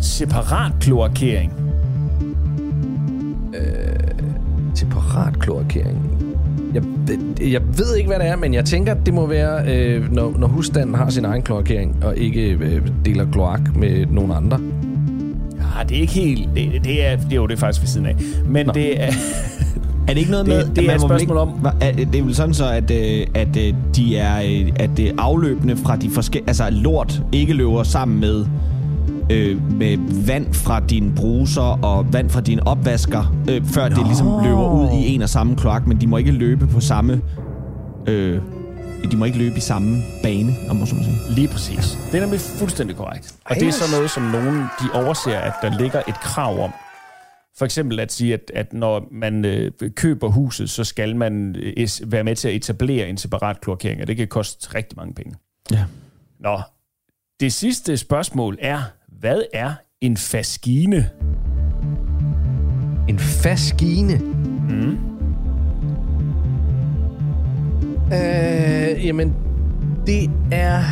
separat kloakering? Separat kloakering. Jeg, ved- jeg ved ikke, hvad det er, men jeg tænker, det må være, øh, når, når husstanden har sin egen kloakering, og ikke øh, deler kloak med nogen andre. Ja, det er ikke helt... Det, det, er, det er jo det er faktisk ved siden af. Men Nå. det er... Er det ikke noget Det- med... det at er et spørgsmål om- Hva- er- Det er vel sådan så, at, øh, at øh, de er, øh, at det afløbende fra de forskellige... Altså, lort ikke løber sammen med, øh, med vand fra dine bruser og vand fra dine opvasker, øh, før det ligesom løber ud i en og samme kloak, men de må ikke løbe på samme... Øh, de må ikke løbe i samme bane, om man så må sige. Lige præcis. Det er nemlig fuldstændig korrekt. Og det er så noget, som nogen de overser, at der ligger et krav om. For eksempel at sige, at, at når man øh, køber huset, så skal man øh, es- være med til at etablere en separat kloakering, og det kan koste rigtig mange penge. Ja. Nå, det sidste spørgsmål er, hvad er en faskine? En faskine. Mm. Øh, jamen, det er...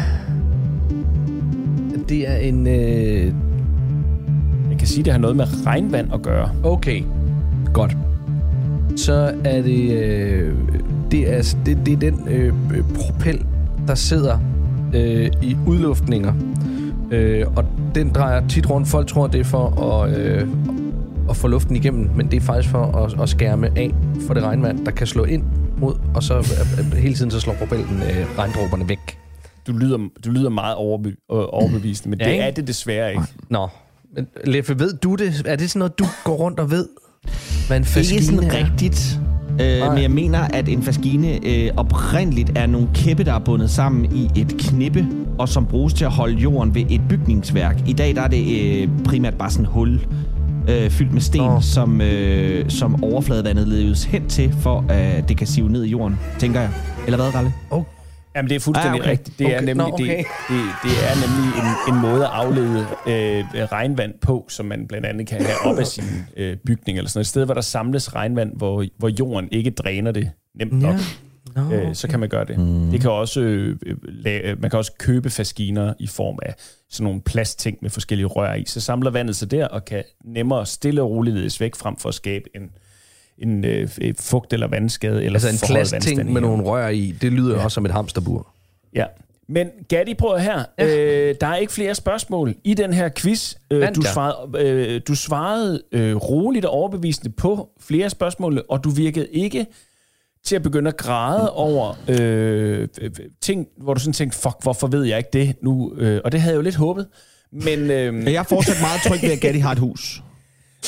Det er en... Øh, Jeg kan sige, det har noget med regnvand at gøre. okay, godt. Så er det... Øh, det, er, det, det er den øh, øh, propel, der sidder øh, i udluftninger. Øh, og den drejer tit rundt. Folk tror, det er for at, øh, at få luften igennem, men det er faktisk for at, at skærme af for det regnvand, der kan slå ind mod, og så øh, øh, hele tiden så slår propellen øh, regndråberne væk. Du lyder, du lyder meget overbe, øh, overbevisende, men Ja, det ikke? er det desværre ikke. Nå, men Leffe, ved du det? Er det sådan noget, du går rundt og ved? Hvad en Ikke faskine sådan er? rigtigt. Øh, Nej. men jeg mener, at en faskine øh, oprindeligt er nogle kæppe, der er bundet sammen i et knippe, og som bruges til at holde jorden ved et bygningsværk. I dag der er det øh, primært bare sådan et hul øh, fyldt med sten, oh. som, øh, som overfladevandet ledes hen til, for at det kan sive ned i jorden, tænker jeg. Eller hvad, Ralle? Jamen, det er fuldstændig Ah, okay. rigtigt. Det er Okay. nemlig, Nå, okay. det, det, det er nemlig en, en måde at aflede øh, regnvand på, som man blandt andet kan have op af sin øh, bygning. Eller sådan. Et sted, hvor der samles regnvand, hvor, hvor jorden ikke dræner det nemt nok. Ja. Nå, Øh, så kan man gøre det. Mm. det kan også, øh, øh, la- man kan også købe faskiner i form af sådan nogle plastting med forskellige rør i. Så samler vandet sig der og kan nemmere stille og roligt ledes væk frem for at skabe en, en øh, fugt- eller vandskade. Eller Altså en plastting med nogle rør i, det lyder ja. også som et hamsterbur. Ja. Men Gatti, prøv her. Ja. Øh, der er ikke flere spørgsmål i den her quiz. Øh, Vandt du, svarede, øh, du svarede øh, roligt og overbevisende på flere spørgsmål, og du virkede ikke til at begynde at græde over øh, øh, ting, hvor du sådan tænkte, fuck, hvorfor ved jeg ikke det nu? Øh, og det havde jeg jo lidt håbet. Men øh, Jeg er fortsat meget tryg ved, at Gatti har et hus.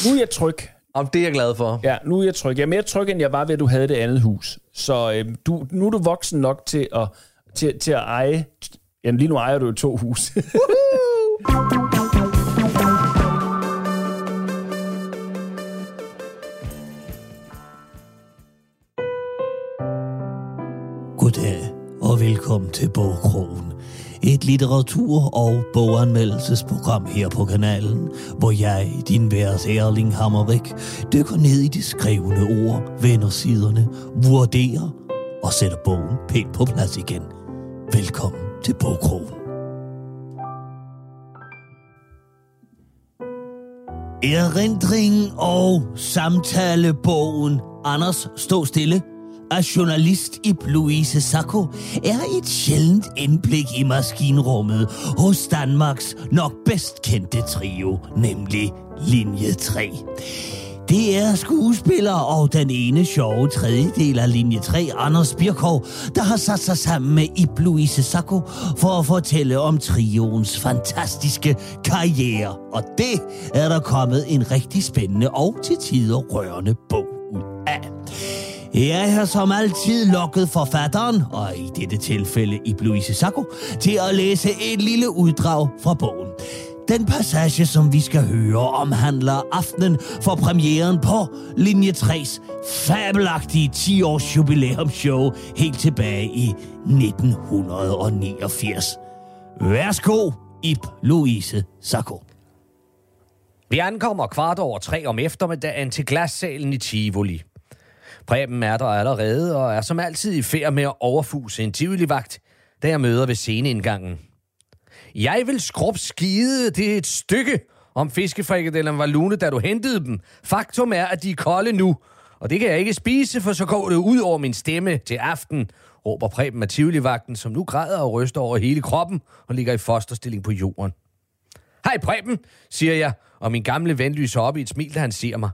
nu er jeg tryg. Og det er jeg glad for. Ja, nu er jeg tryg. Jeg er mere tryg, end jeg var ved, at du havde det andet hus. Så øh, du, nu er du voksen nok til at, til, til at eje... Jamen lige nu ejer du jo to hus. Goddag og velkommen til Bogkrogen. Et litteratur- og boganmeldelsesprogram her på kanalen, hvor jeg, din værs Erling Hammerik, dykker ned i de skrevne ord, vender siderne, vurderer og sætter bogen pænt på plads igen. Velkommen til Bogkrogen. Erindring og samtalebogen Anders, stå stille at journalist i Louise Sacco er et sjældent indblik i maskinrummet hos Danmarks nok bedst kendte trio, nemlig Linje 3. Det er skuespiller og den ene sjove tredjedel af linje 3, Anders Birkov, der har sat sig sammen med Ib Louise Sacco for at fortælle om trioens fantastiske karriere. Og det er der kommet en rigtig spændende og til tider rørende bog ud af. Jeg har som altid lokket forfatteren, og i dette tilfælde i Louise Sacco, til at læse et lille uddrag fra bogen. Den passage, som vi skal høre, omhandler aftenen for premieren på Linje 3's fabelagtige 10-års jubilæumsshow helt tilbage i 1989. Værsgo, Ip Louise Sacco. Vi ankommer kvart over tre om eftermiddagen til glassalen i Tivoli. Preben er der allerede og er som altid i færd med at overfuse en tivolivagt, da jeg møder ved sceneindgangen. Jeg vil skrub skide det er et stykke, om fiskefrikadellerne var lune, da du hentede dem. Faktum er, at de er kolde nu, og det kan jeg ikke spise, for så går det ud over min stemme til aften, råber Preben af Tivoli-vagten, som nu græder og ryster over hele kroppen og ligger i fosterstilling på jorden. Hej Preben, siger jeg, og min gamle ven lyser op i et smil, da han ser mig.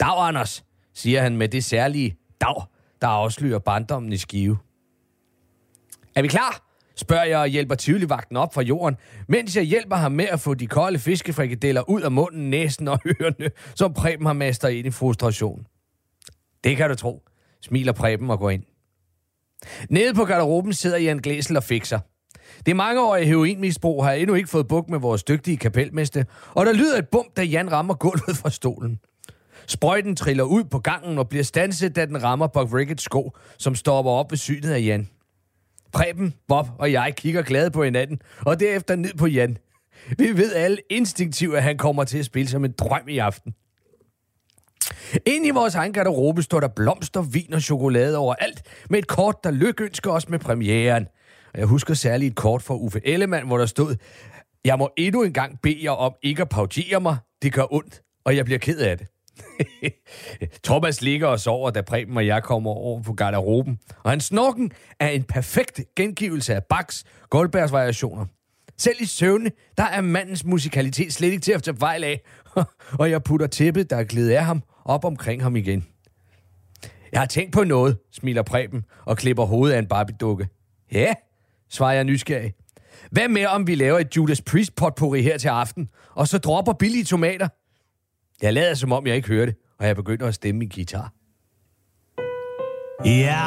Dag, Anders, siger han med det særlige dag, der afslører barndommen i skive. Er vi klar? spørger jeg og hjælper Tivoli-vagten op fra jorden, mens jeg hjælper ham med at få de kolde fiskefrikadeller ud af munden, næsen og ørerne, som Preben har master ind i frustration. Det kan du tro, smiler Preben og går ind. Nede på garderoben sidder Jan Glæsel og fikser. Det mangeårige mange år i heroinmisbrug, har jeg endnu ikke fået buk med vores dygtige kapelmeste, og der lyder et bump, da Jan rammer gulvet fra stolen. Sprøjten triller ud på gangen og bliver stanset, da den rammer Bob Ricketts sko, som stopper op ved synet af Jan. Preben, Bob og jeg kigger glade på hinanden, og derefter ned på Jan. Vi ved alle instinktivt, at han kommer til at spille som en drøm i aften. Ind i vores egen garderobe står der blomster, vin og chokolade overalt, med et kort, der lykønsker os med premieren. Og jeg husker særligt et kort fra Uffe Ellemann, hvor der stod, jeg må endnu en gang bede jer om ikke at paugere mig. Det gør ondt, og jeg bliver ked af det. Thomas ligger og sover, da Preben og jeg kommer over på garderoben. Og hans snorken er en perfekt gengivelse af Bachs Goldbergs variationer. Selv i søvne, der er mandens musikalitet slet ikke til at tage fejl af. og jeg putter tæppet, der er glidet af ham, op omkring ham igen. Jeg har tænkt på noget, smiler Preben og klipper hovedet af en Barbie-dukke. Ja, svarer jeg nysgerrig. Hvad med, om vi laver et Judas Priest potpourri her til aften, og så dropper billige tomater? Jeg lader som om, jeg ikke hørte, og jeg begynder at stemme min guitar. Ja,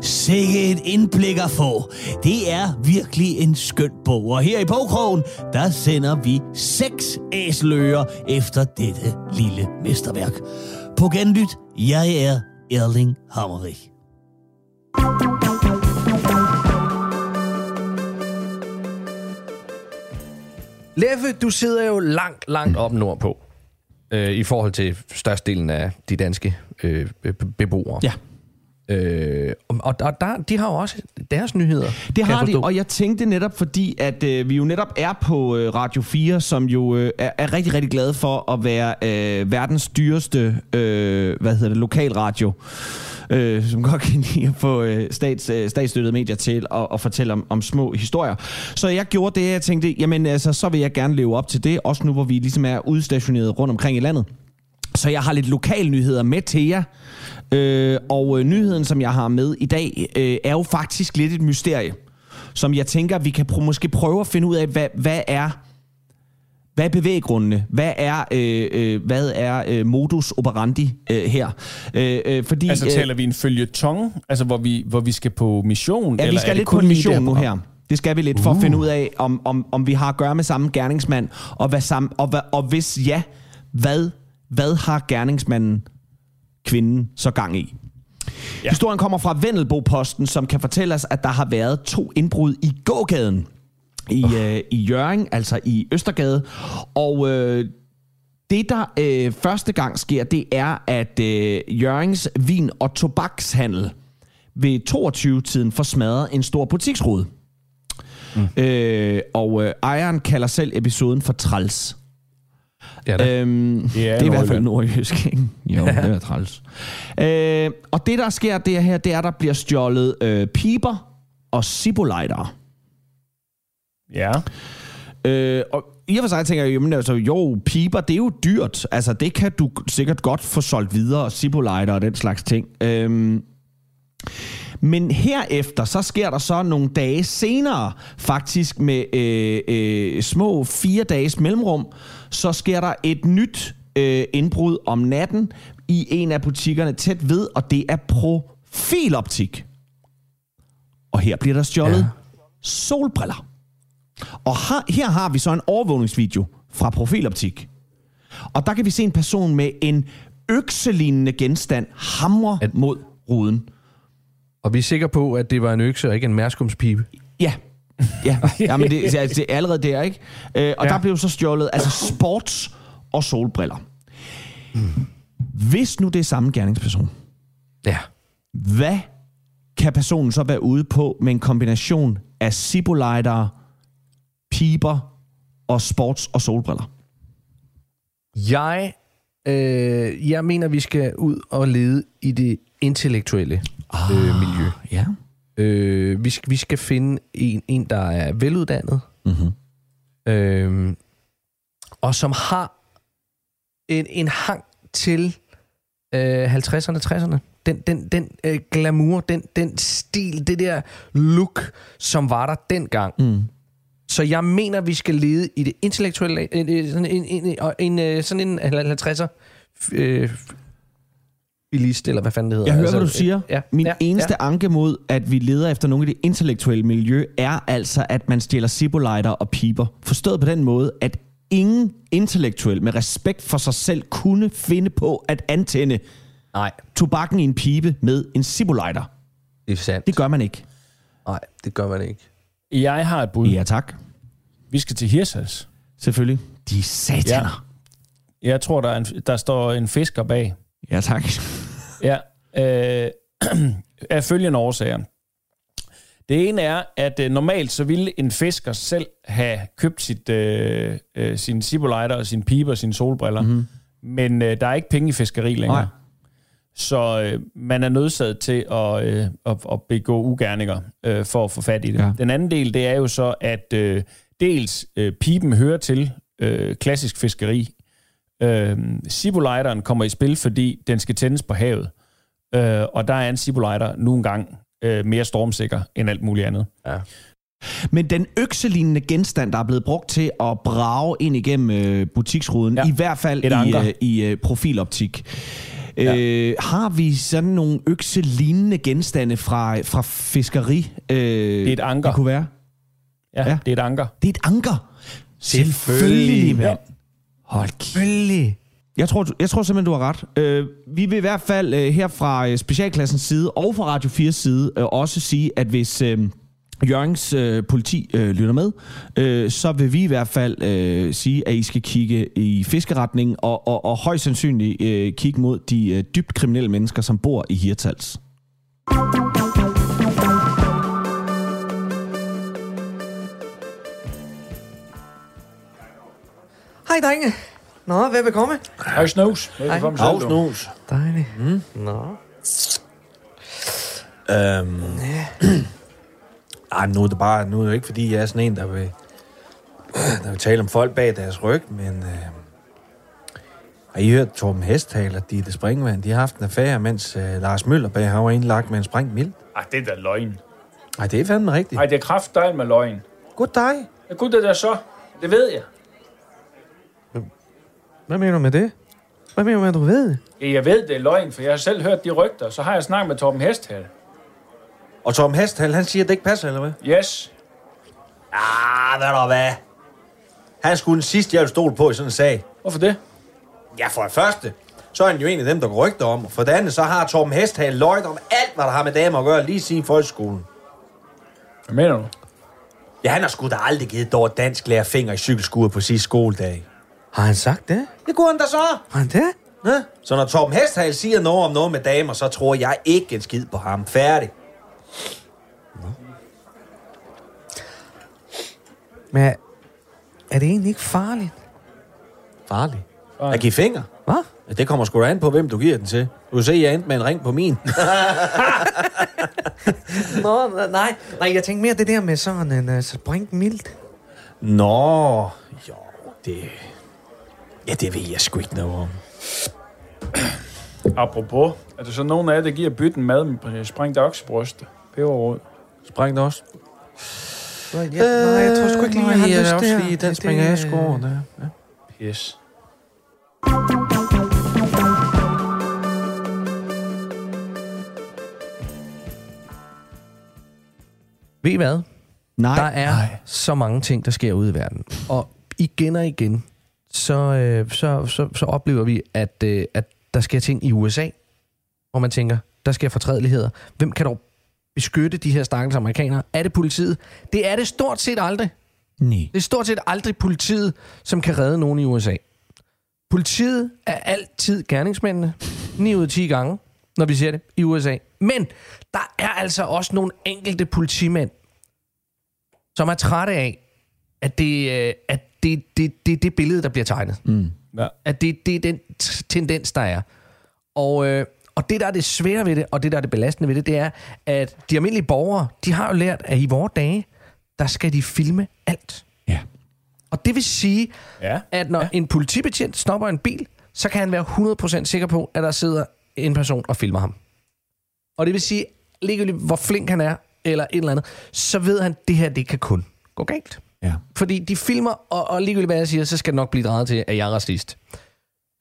sikke et indblik at få. Det er virkelig en skøn bog, og her i bogkrogen, der sender vi seks æsløer efter dette lille mesterværk. På genlyt, jeg er Erling Hammerich. Leffe, du sidder jo langt, langt op nordpå øh, i forhold til størstedelen af de danske øh, øh beboere. Ja. Øh, og og der, de har jo også deres nyheder. Det har de, og jeg tænkte netop, fordi at øh, vi jo netop er på øh, Radio 4, som jo øh, er, er rigtig, rigtig glade for at være øh, verdens dyreste, øh, hvad hedder det, lokalradio, øh, som godt kan lide at få øh, stats, øh, statsstøttede medier til at, at fortælle om, om små historier. Så jeg gjorde det, jeg tænkte, jamen altså, så vil jeg gerne leve op til det, også nu hvor vi ligesom er udstationeret rundt omkring i landet. Så jeg har lidt lokalnyheder med til jer. Øh, og øh, nyheden, som jeg har med i dag, øh, er jo faktisk lidt et mysterie, som jeg tænker, vi kan pr- måske prøve at finde ud af, hvad, hvad er hvad er bevæggrundene? Hvad er, øh, øh, hvad er øh, modus operandi øh, her? Øh, øh, fordi, Altså taler vi en følgetong, altså hvor vi, hvor vi skal på mission? Ja, vi eller er skal lidt på en mission nu her. Det skal vi lidt for at finde ud af, om, om, om vi har at gøre med samme gerningsmand, og, hvad sam, og, hvad, og hvis ja, hvad, hvad har gerningsmanden kvinden så gang i? Ja. Historien kommer fra Vendelbo-posten, som kan fortælle os, at der har været to indbrud i gågaden i, øh, i Jørgen, altså i Østergade. Og øh, det, der øh, første gang sker, det er, at øh, Jørgens vin- og tobakshandel ved 22-tiden får smadret en stor butiksrude. Mm. Øh, og øh, ejeren kalder selv episoden for træls. Ja, da. Øhm, det Det er i hvert fald nordjysk, ikke? Jo, det er træls. Øh, og det, der sker det her, det er, at der bliver stjålet øh, piber og cibolejder. Ja. Øh, og i og for sig tænker jeg, jamen, altså, jo, piber, det er jo dyrt. Altså, det kan du sikkert godt få solgt videre, og cibolejder og den slags ting. Øhm, men herefter, så sker der så nogle dage senere, faktisk med øh, øh, små fire dages mellemrum, så sker der et nyt øh, indbrud om natten i en af butikkerne tæt ved, og det er Profiloptik. Og her bliver der stjålet ja. solbriller. Og her, her har vi så en overvågningsvideo fra Profiloptik. Og der kan vi se en person med en økselignende genstand hamre At- mod ruden. Og vi er sikre på, at det var en økse og ikke en mærskumspibe. Ja. Ja, ja men det, det er allerede der, ikke? Øh, og ja. der blev så stjålet altså sports- og solbriller. Hvis nu det er samme gerningsperson, Ja. hvad kan personen så være ude på med en kombination af cibolejder, piber og sports- og solbriller? Jeg, øh, jeg mener, vi skal ud og lede i det intellektuelle ah, øh, miljø. Ja. Øh, vi, skal, vi skal finde en, en der er veluddannet, Mm-hmm. øh, og som har en, en hang til øh, 50'erne, 60'erne. Den, den, den øh, glamour, den, den stil, det der look, som var der dengang. Mm. Så jeg mener, vi skal lede i det intellektuelle. En, sådan en, en, en, en, sådan en 50'er øh, bilist, eller hvad fanden det hedder. Jeg hører, Altså, hvad du siger. Ja, Min ja, eneste ja. anke mod, at vi leder efter nogle af det intellektuelle miljø, er altså, at man stjæler cibolejder og piber. Forstået på den måde, at ingen intellektuel med respekt for sig selv kunne finde på at antænde Nej, tobakken i en pibe med en cibolejder. det er sandt. Det gør man ikke. Nej, det gør man ikke. Jeg har et bud. Ja, tak. Vi skal til Hirsals. Selvfølgelig. De sataner. Jeg tror, der, er en, der står en fisker bag. Ja, tak. Ja. Øh, af følgende årsager. Det ene er, at øh, normalt så ville en fisker selv have købt sit, øh, øh, sin cibolejder og sin piber og sine solbriller. Mm-hmm. Men øh, der er ikke penge i fiskeri længere. Nej. Så øh, man er nødsaget til at, øh, at, at begå ugerninger øh, for at få fat i det. Ja. Den anden del, det er jo så, at øh, dels øh, piben hører til øh, klassisk fiskeri. Øh, Cibolejteren kommer i spil, fordi den skal tændes på havet. Øh, og der er en cibolejter nu engang øh, mere stormsikker end alt muligt andet. Men den økselignende genstand, der er blevet brugt til at brage ind igennem øh, butiksruden, ja. Ja. i hvert fald Et i, øh, i øh, profiloptik, ja. øh, har vi sådan nogle økselignende genstande fra, fra fiskeri? Øh, det er et anker. Det kunne være. Ja, Ja. ja. det er et anker. Det er et anker. Selvfølgelig. Selvfølgelig, mand. Ja. Hold kæft. Jeg tror, jeg tror simpelthen, du har ret. Øh, vi vil i hvert fald øh, her fra øh, Specialklassens side og fra Radio 4's side øh, også sige, at hvis øh, Jørgens øh, politi øh, lytter med, øh, så vil vi i hvert fald øh, sige, at I skal kigge i fiskeretning og, og, og højst sandsynligt øh, kigge mod de øh, dybt kriminelle mennesker, som bor i Hirtals. Hej, drenge. Nå, hvad vil komme? Hej, Snus. Velkommen til. Snus. Dejligt. Mm. Nå. Øhm, ej, nu er det bare, nu er det ikke fordi, jeg er sådan en, der vil, der vil tale om folk bag deres ryg, men øh, har I hørt Torben Hesthal og Ditte Springvand? De har haft en affære, mens øh, Lars Møllerberg har var indlagt med en sprængt mild. Ej, det er da løgn. Nej, det er fandme rigtigt. Ej, det er kraftdejl med løgn. God dig. Ja, gud, det der så. Det ved jeg. Hvad mener du med det? Hvad mener du med, at du ved det? Jeg ved, det er løgn, for jeg har selv hørt de rygter. Så har jeg snakket med Torben Hesthal. Og Torben Hesthal, han siger, at det ikke passer, eller hvad? Yes. Ah, hvad der hvad? Han skulle den sidste, jeg vil stole på i sådan en sag. Hvorfor det? Ja, for det første, så er han jo en af dem, der går rygter om. For det andet, så har Torben Hesthal løjt om alt, hvad der har med damer at gøre, lige siden folkeskolen. Hvad mener du? Ja, han har sgu da aldrig givet dårligt dansk lærer finger i cykelskuret på sidste skoledag. Har han sagt det? Det kunne han da så. Har han det? Ja. Så når Torben Hesthal siger noget om noget med damer, så tror jeg ikke en skid på ham. Færdig. Men er det egentlig ikke farligt? farlig. At give finger. Hvad? Det kommer sgu da an på, hvem du giver den til. Du kan se, jeg endte med en ring på min. Nå, nej. Nej, jeg tænkte mere det der med sådan en uh, spring mildt. Nå, jo, det... Ja, det ved jeg sgu ikke noget om. Apropos, er der så nogen af jer, der giver bytten mad med sprængt oksebryst? Peberrod. Sprængt også? Ja, nej, jeg tror sgu ikke lige, jeg har Nej, lyst også der. lige, den Det- springer jeg sgu øh, over. Der. Ja. Yes. Ved I hvad? Nej. Der er Nej. så mange ting, der sker ude i verden. Og igen og igen, så, øh, så, så, så oplever vi, at, øh, at der sker ting i USA, hvor man tænker, der sker fortrædeligheder. Hvem kan dog beskytte de her stakkels amerikanere? Er det politiet? Det er det stort set aldrig. Nej. Det er stort set aldrig politiet, som kan redde nogen i USA. Politiet er altid gerningsmændene, 9 ud af 10 gange, når vi ser det i USA. Men der er altså også nogle enkelte politimænd, som er trætte af, at det øh, at det, det, det, det billede, der bliver tegnet. Mm. Ja. At det, det er den t- tendens, der er. Og, øh, og det, der er det svære ved det, og det, der er det belastende ved det, det er, at de almindelige borgere, de har jo lært, at i vores dage, der skal de filme alt. Ja. Og det vil sige, Ja. at når ja. en politibetjent stopper en bil, så kan han være 100% sikker på, at der sidder en person og filmer ham. Og det vil sige, ligegyldigt hvor flink han er, eller et eller andet, så ved han, at det her, det kan kun gå galt. Ja. Fordi de filmer, og, og ligegyldigt hvad jeg siger, så skal det nok blive drejet til, at jeg er racist.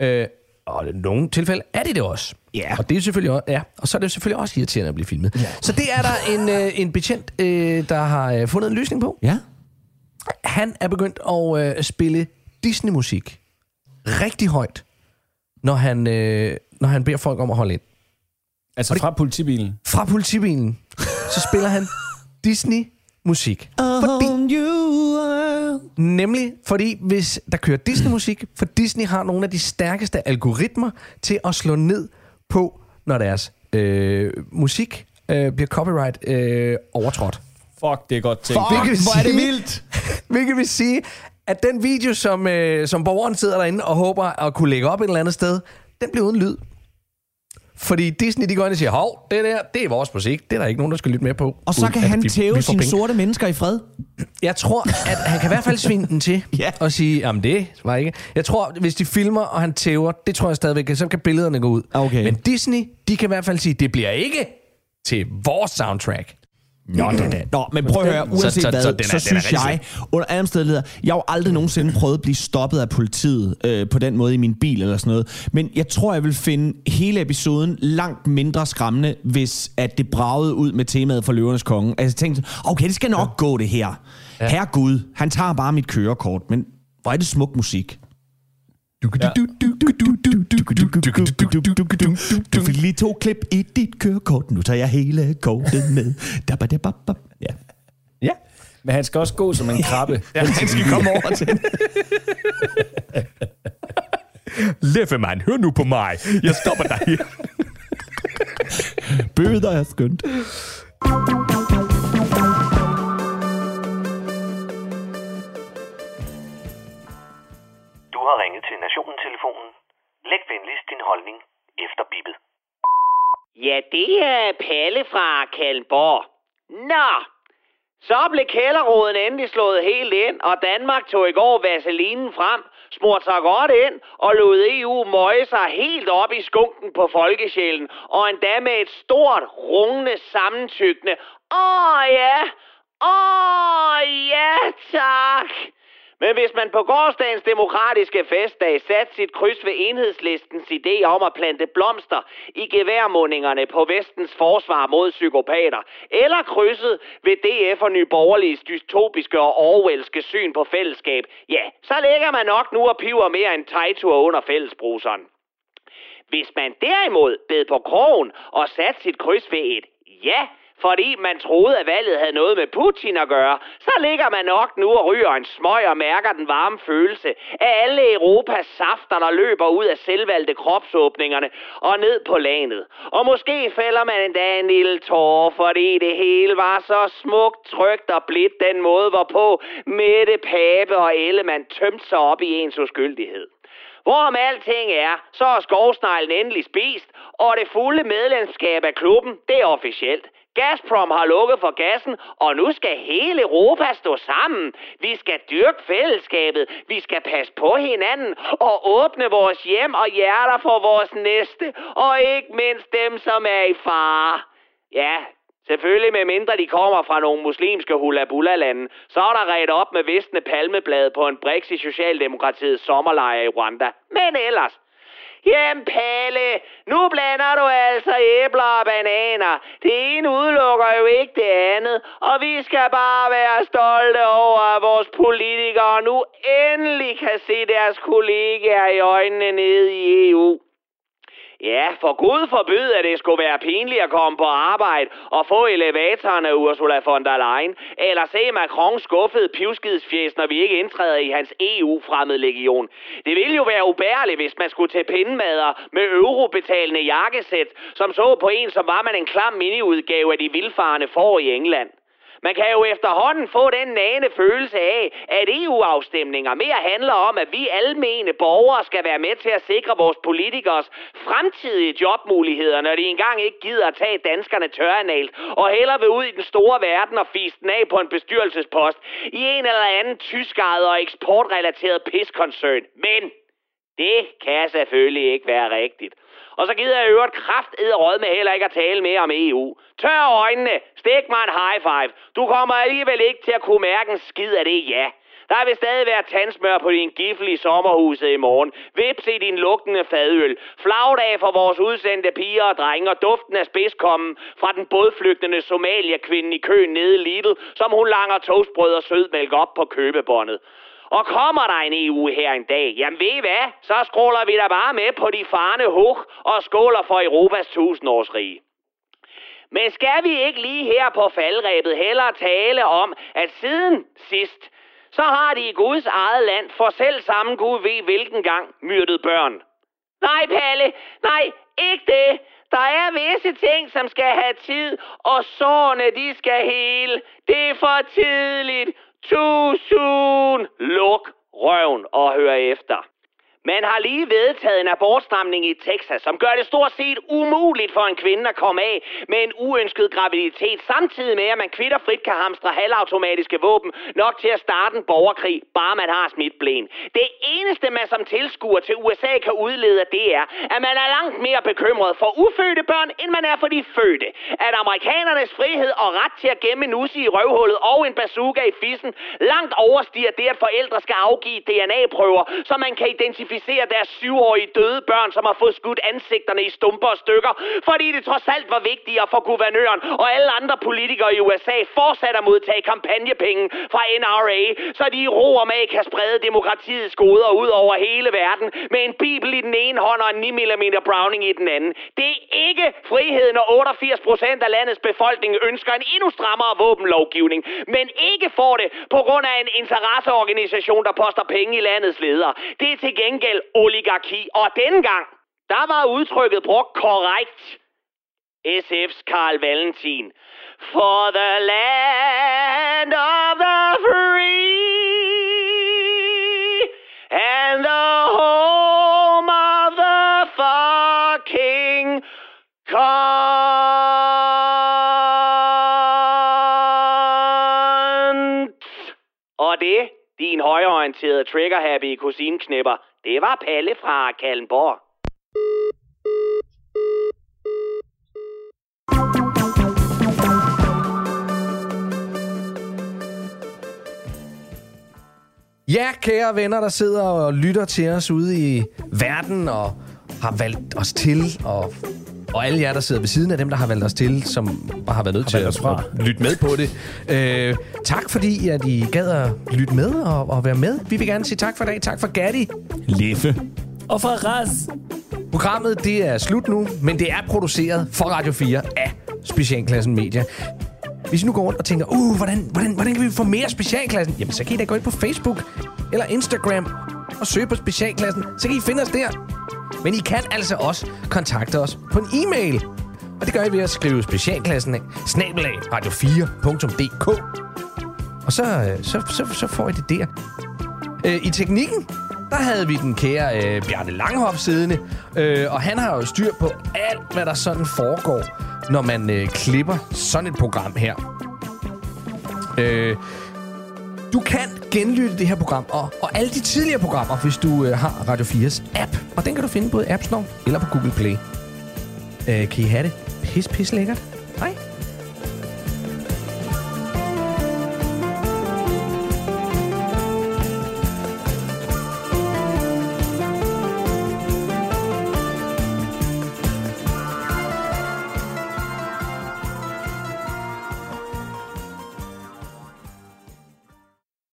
Øh, og i nogle tilfælde er det det også. Ja. Og det er selvfølgelig også, ja, og så er det selvfølgelig også irriterende at blive filmet. Ja. Så det er der en, øh, en betjent, øh, der har øh, fundet en løsning på. Ja. Han er begyndt at øh, spille Disney-musik rigtig højt, når han, øh, når han beder folk om at holde ind. Altså fra politibilen. Fra politibilen, så spiller han Disney-musik. Fordi, nemlig fordi, hvis der kører Disney-musik, for Disney har nogle af de stærkeste algoritmer til at slå ned på, når deres øh, musik øh, bliver copyright øh, overtrådt. Fuck, det er godt tænkt. Hvilket vil hvor er det sige- vildt. Hvilket vil sige, at den video, som, øh, som borgeren sidder derinde og håber at kunne lægge op et eller andet sted, den bliver uden lyd. Fordi Disney, de går ind og siger, hov, det der, det er vores musik. Det er der ikke nogen, der skal lytte med på. Og så kan han vi- tæve vi sine penge." sorte mennesker i fred. Jeg tror, at han kan i hvert fald svine den til Ja. og sige, jamen det var ikke. Jeg tror, hvis de filmer, og han tæver, det tror jeg stadigvæk, så kan billederne gå ud. Okay. Men Disney, de kan i hvert fald sige, det bliver ikke til vores soundtrack. Nå, det det. Nå, men prøv at høre, Så- uanset så- hvad, så så, den er- så den er synes jeg, under alle omstændigheder, jeg har aldrig nogensinde prøvet at blive stoppet af politiet øh, på den måde i min bil eller sådan noget. Men jeg tror, jeg vil finde hele episoden langt mindre skræmmende, hvis at det bragede ud med temaet for Løvernes Konge. Altså jeg tænkte, okay, det skal nok ja. gå det her. Ja. Herre Gud, han tager bare mit kørekort, men hvor er det smuk musik. Du fik lige to klip i dit kørekort, nu tager jeg hele kortet med. Ja. Ja. Men han skal også gå som en krabbe. ja, Han skal komme over til. Leffemann, hør nu på mig. Jeg stopper dig her. Bøder er skønt. Du har ringet til Nationen-telefonen. Læg venligst din holdning efter bippet. Ja, det er Palle fra Kalmborg. Nå, så blev kælderråden endelig slået helt ind, og Danmark tog i går vaselinen frem, smurte sig godt ind og lod EU møje sig helt op i skunken på folkesjælen, og endda med et stort, rungende sammentykkende. Åh ja, åh ja tak. Men hvis man på gårdsdagens demokratiske festdag satte sit kryds ved enhedslistens idé om at plante blomster i geværmundingerne på vestens forsvar mod psykopater, eller krydset ved DF og Nyborgerliges dystopiske og orwellske syn på fællesskab, ja, så ligger man nok nu og piver mere end tegtur under fællesbruseren. Hvis man derimod bed på krogen og satte sit kryds ved et ja, fordi man troede, at valget havde noget med Putin at gøre, så ligger man nok nu og ryger en smøg og mærker den varme følelse af alle Europas safter, der løber ud af selvvalgte kropsåbningerne og ned på lanet. Og måske fælder man endda en lille tårer, fordi det hele var så smukt, trygt og blidt den måde, hvorpå Mette Pape og Ellemann tømte sig op i ens uskyldighed. Hvorom alting er, så er skovsneglen endelig spist, og det fulde medlemskab af klubben, det er officielt. Gazprom har lukket for gassen, og nu skal hele Europa stå sammen. Vi skal dyrke fællesskabet, vi skal passe på hinanden og åbne vores hjem og hjerter for vores næste, og ikke mindst dem, som er i fare. Ja, Selvfølgelig med mindre de kommer fra nogle muslimske hulabula-lande, så er der ret op med visne palmeblade på en briks i Socialdemokratiets sommerlejr i Rwanda. Men ellers, Jamen Palle, nu blander du altså æbler og bananer. Det ene udelukker jo ikke det andet. Og vi skal bare være stolte over, at vores politikere nu endelig kan se deres kollegaer i øjnene nede i EU. Ja, for Gud forbød, at det skulle være pinligt at komme på arbejde og få elevatoren af Ursula von der Leyen, eller se Macron skuffet pivskidsfjes, når vi ikke indtræder i hans EU-fremmede legion. Det ville jo være ubærligt, hvis man skulle til pindemader med eurobetalende jakkesæt, som så på en, som var man en klam miniudgave af de vildfarende får i England. Man kan jo efterhånden få den nane følelse af, at EU-afstemninger mere handler om, at vi almene borgere skal være med til at sikre vores politikers fremtidige jobmuligheder, når de engang ikke gider at tage danskerne tørrenalt, og heller vil ud i den store verden og fise den af på en bestyrelsespost i en eller anden tyskejet og eksportrelateret piskoncern. Men det kan selvfølgelig ikke være rigtigt. Og så gider jeg øvrigt kraft råd med heller ikke at tale mere om EU. Tør øjnene, stik mig en high five. Du kommer alligevel ikke til at kunne mærke en skid af det, ja. Der vil stadig være tandsmør på din gifle i sommerhuset i morgen. Vips i din lugtende fadøl. Flagdag for vores udsendte piger og drenge og duften af spidskommen fra den bådflygtende Somalia-kvinde i køen nede i Lidl, som hun langer toastbrød og sødmælk op på købebåndet. Og kommer der en EU her en dag, jamen ved I hvad? Så skråler vi da bare med på de farne hug og skåler for Europas tusindårsrige. Men skal vi ikke lige her på faldrebet heller tale om, at siden sidst, så har de i Guds eget land for selv samme Gud ved hvilken gang myrdet børn. Nej, Palle, nej, ikke det. Der er visse ting, som skal have tid, og sårene, de skal hele. Det er for tidligt. Tusind! soon. Luk røven og hør efter. Man har lige vedtaget en abortstramning i Texas, som gør det stort set umuligt for en kvinde at komme af med en uønsket graviditet, samtidig med, at man kvitter frit kan hamstre halvautomatiske våben nok til at starte en borgerkrig, bare man har smidt blæn. Det eneste, man som tilskuer til USA kan udlede, det er, at man er langt mere bekymret for ufødte børn, end man er for de fødte. At amerikanernes frihed og ret til at gemme en i røvhullet og en bazooka i fissen langt overstiger det, at forældre skal afgive DNA-prøver, så man kan identificere identificere deres syvårige døde børn, som har fået skudt ansigterne i stumper og stykker, fordi det trods alt var vigtigere for guvernøren og alle andre politikere i USA fortsat at modtage kampagnepenge fra NRA, så de i ro og mag kan sprede demokratiets goder ud over hele verden med en bibel i den ene hånd og en 9 mm Browning i den anden. Det er ikke friheden, når 88 procent af landets befolkning ønsker en endnu strammere våbenlovgivning, men ikke får det på grund af en interesseorganisation, der poster penge i landets ledere. Det er til gengæld gengæld oligarki. Og dengang, der var udtrykket brugt korrekt. SF's Karl Valentin. For the land of the free and the home of the fucking cunt. Og det, din højreorienterede trigger-happy kusineknipper, det var Palle fra Kalmborg. Ja, kære venner, der sidder og lytter til os ude i verden og har valgt os til, og, og alle jer, der sidder ved siden af dem, der har valgt os til, som bare har været nødt Har til at, os fra. at lytte med på det. Øh, tak fordi, at I gad at lytte med og, og være med. Vi vil gerne sige tak for i dag. Tak for Gatti. Leffe. Og fra Ras. Programmet det er slut nu, men det er produceret for Radio 4 af Specialklassen Media. Hvis I nu går rundt og tænker, uh, hvordan, hvordan, hvordan kan vi få mere Specialklassen? Jamen, så kan I da gå ind på Facebook eller Instagram og søge på Specialklassen. Så kan I finde os der. Men I kan altså også kontakte os på en e-mail. Og det gør I ved at skrive Specialklassen af snabelag radio4.dk. Og så, øh, så, så, så får I det der. Øh, I teknikken, der havde vi den kære øh, Bjarne Langhoff siddende. Øh, og han har jo styr på alt, hvad der sådan foregår, når man øh, klipper sådan et program her. Øh, du kan genlytte det her program og, og alle de tidligere programmer, hvis du øh, har Radio 4's app. Og den kan du finde både i App Store eller på Google Play. Øh, kan I have det pis, pis lækkert? Hej.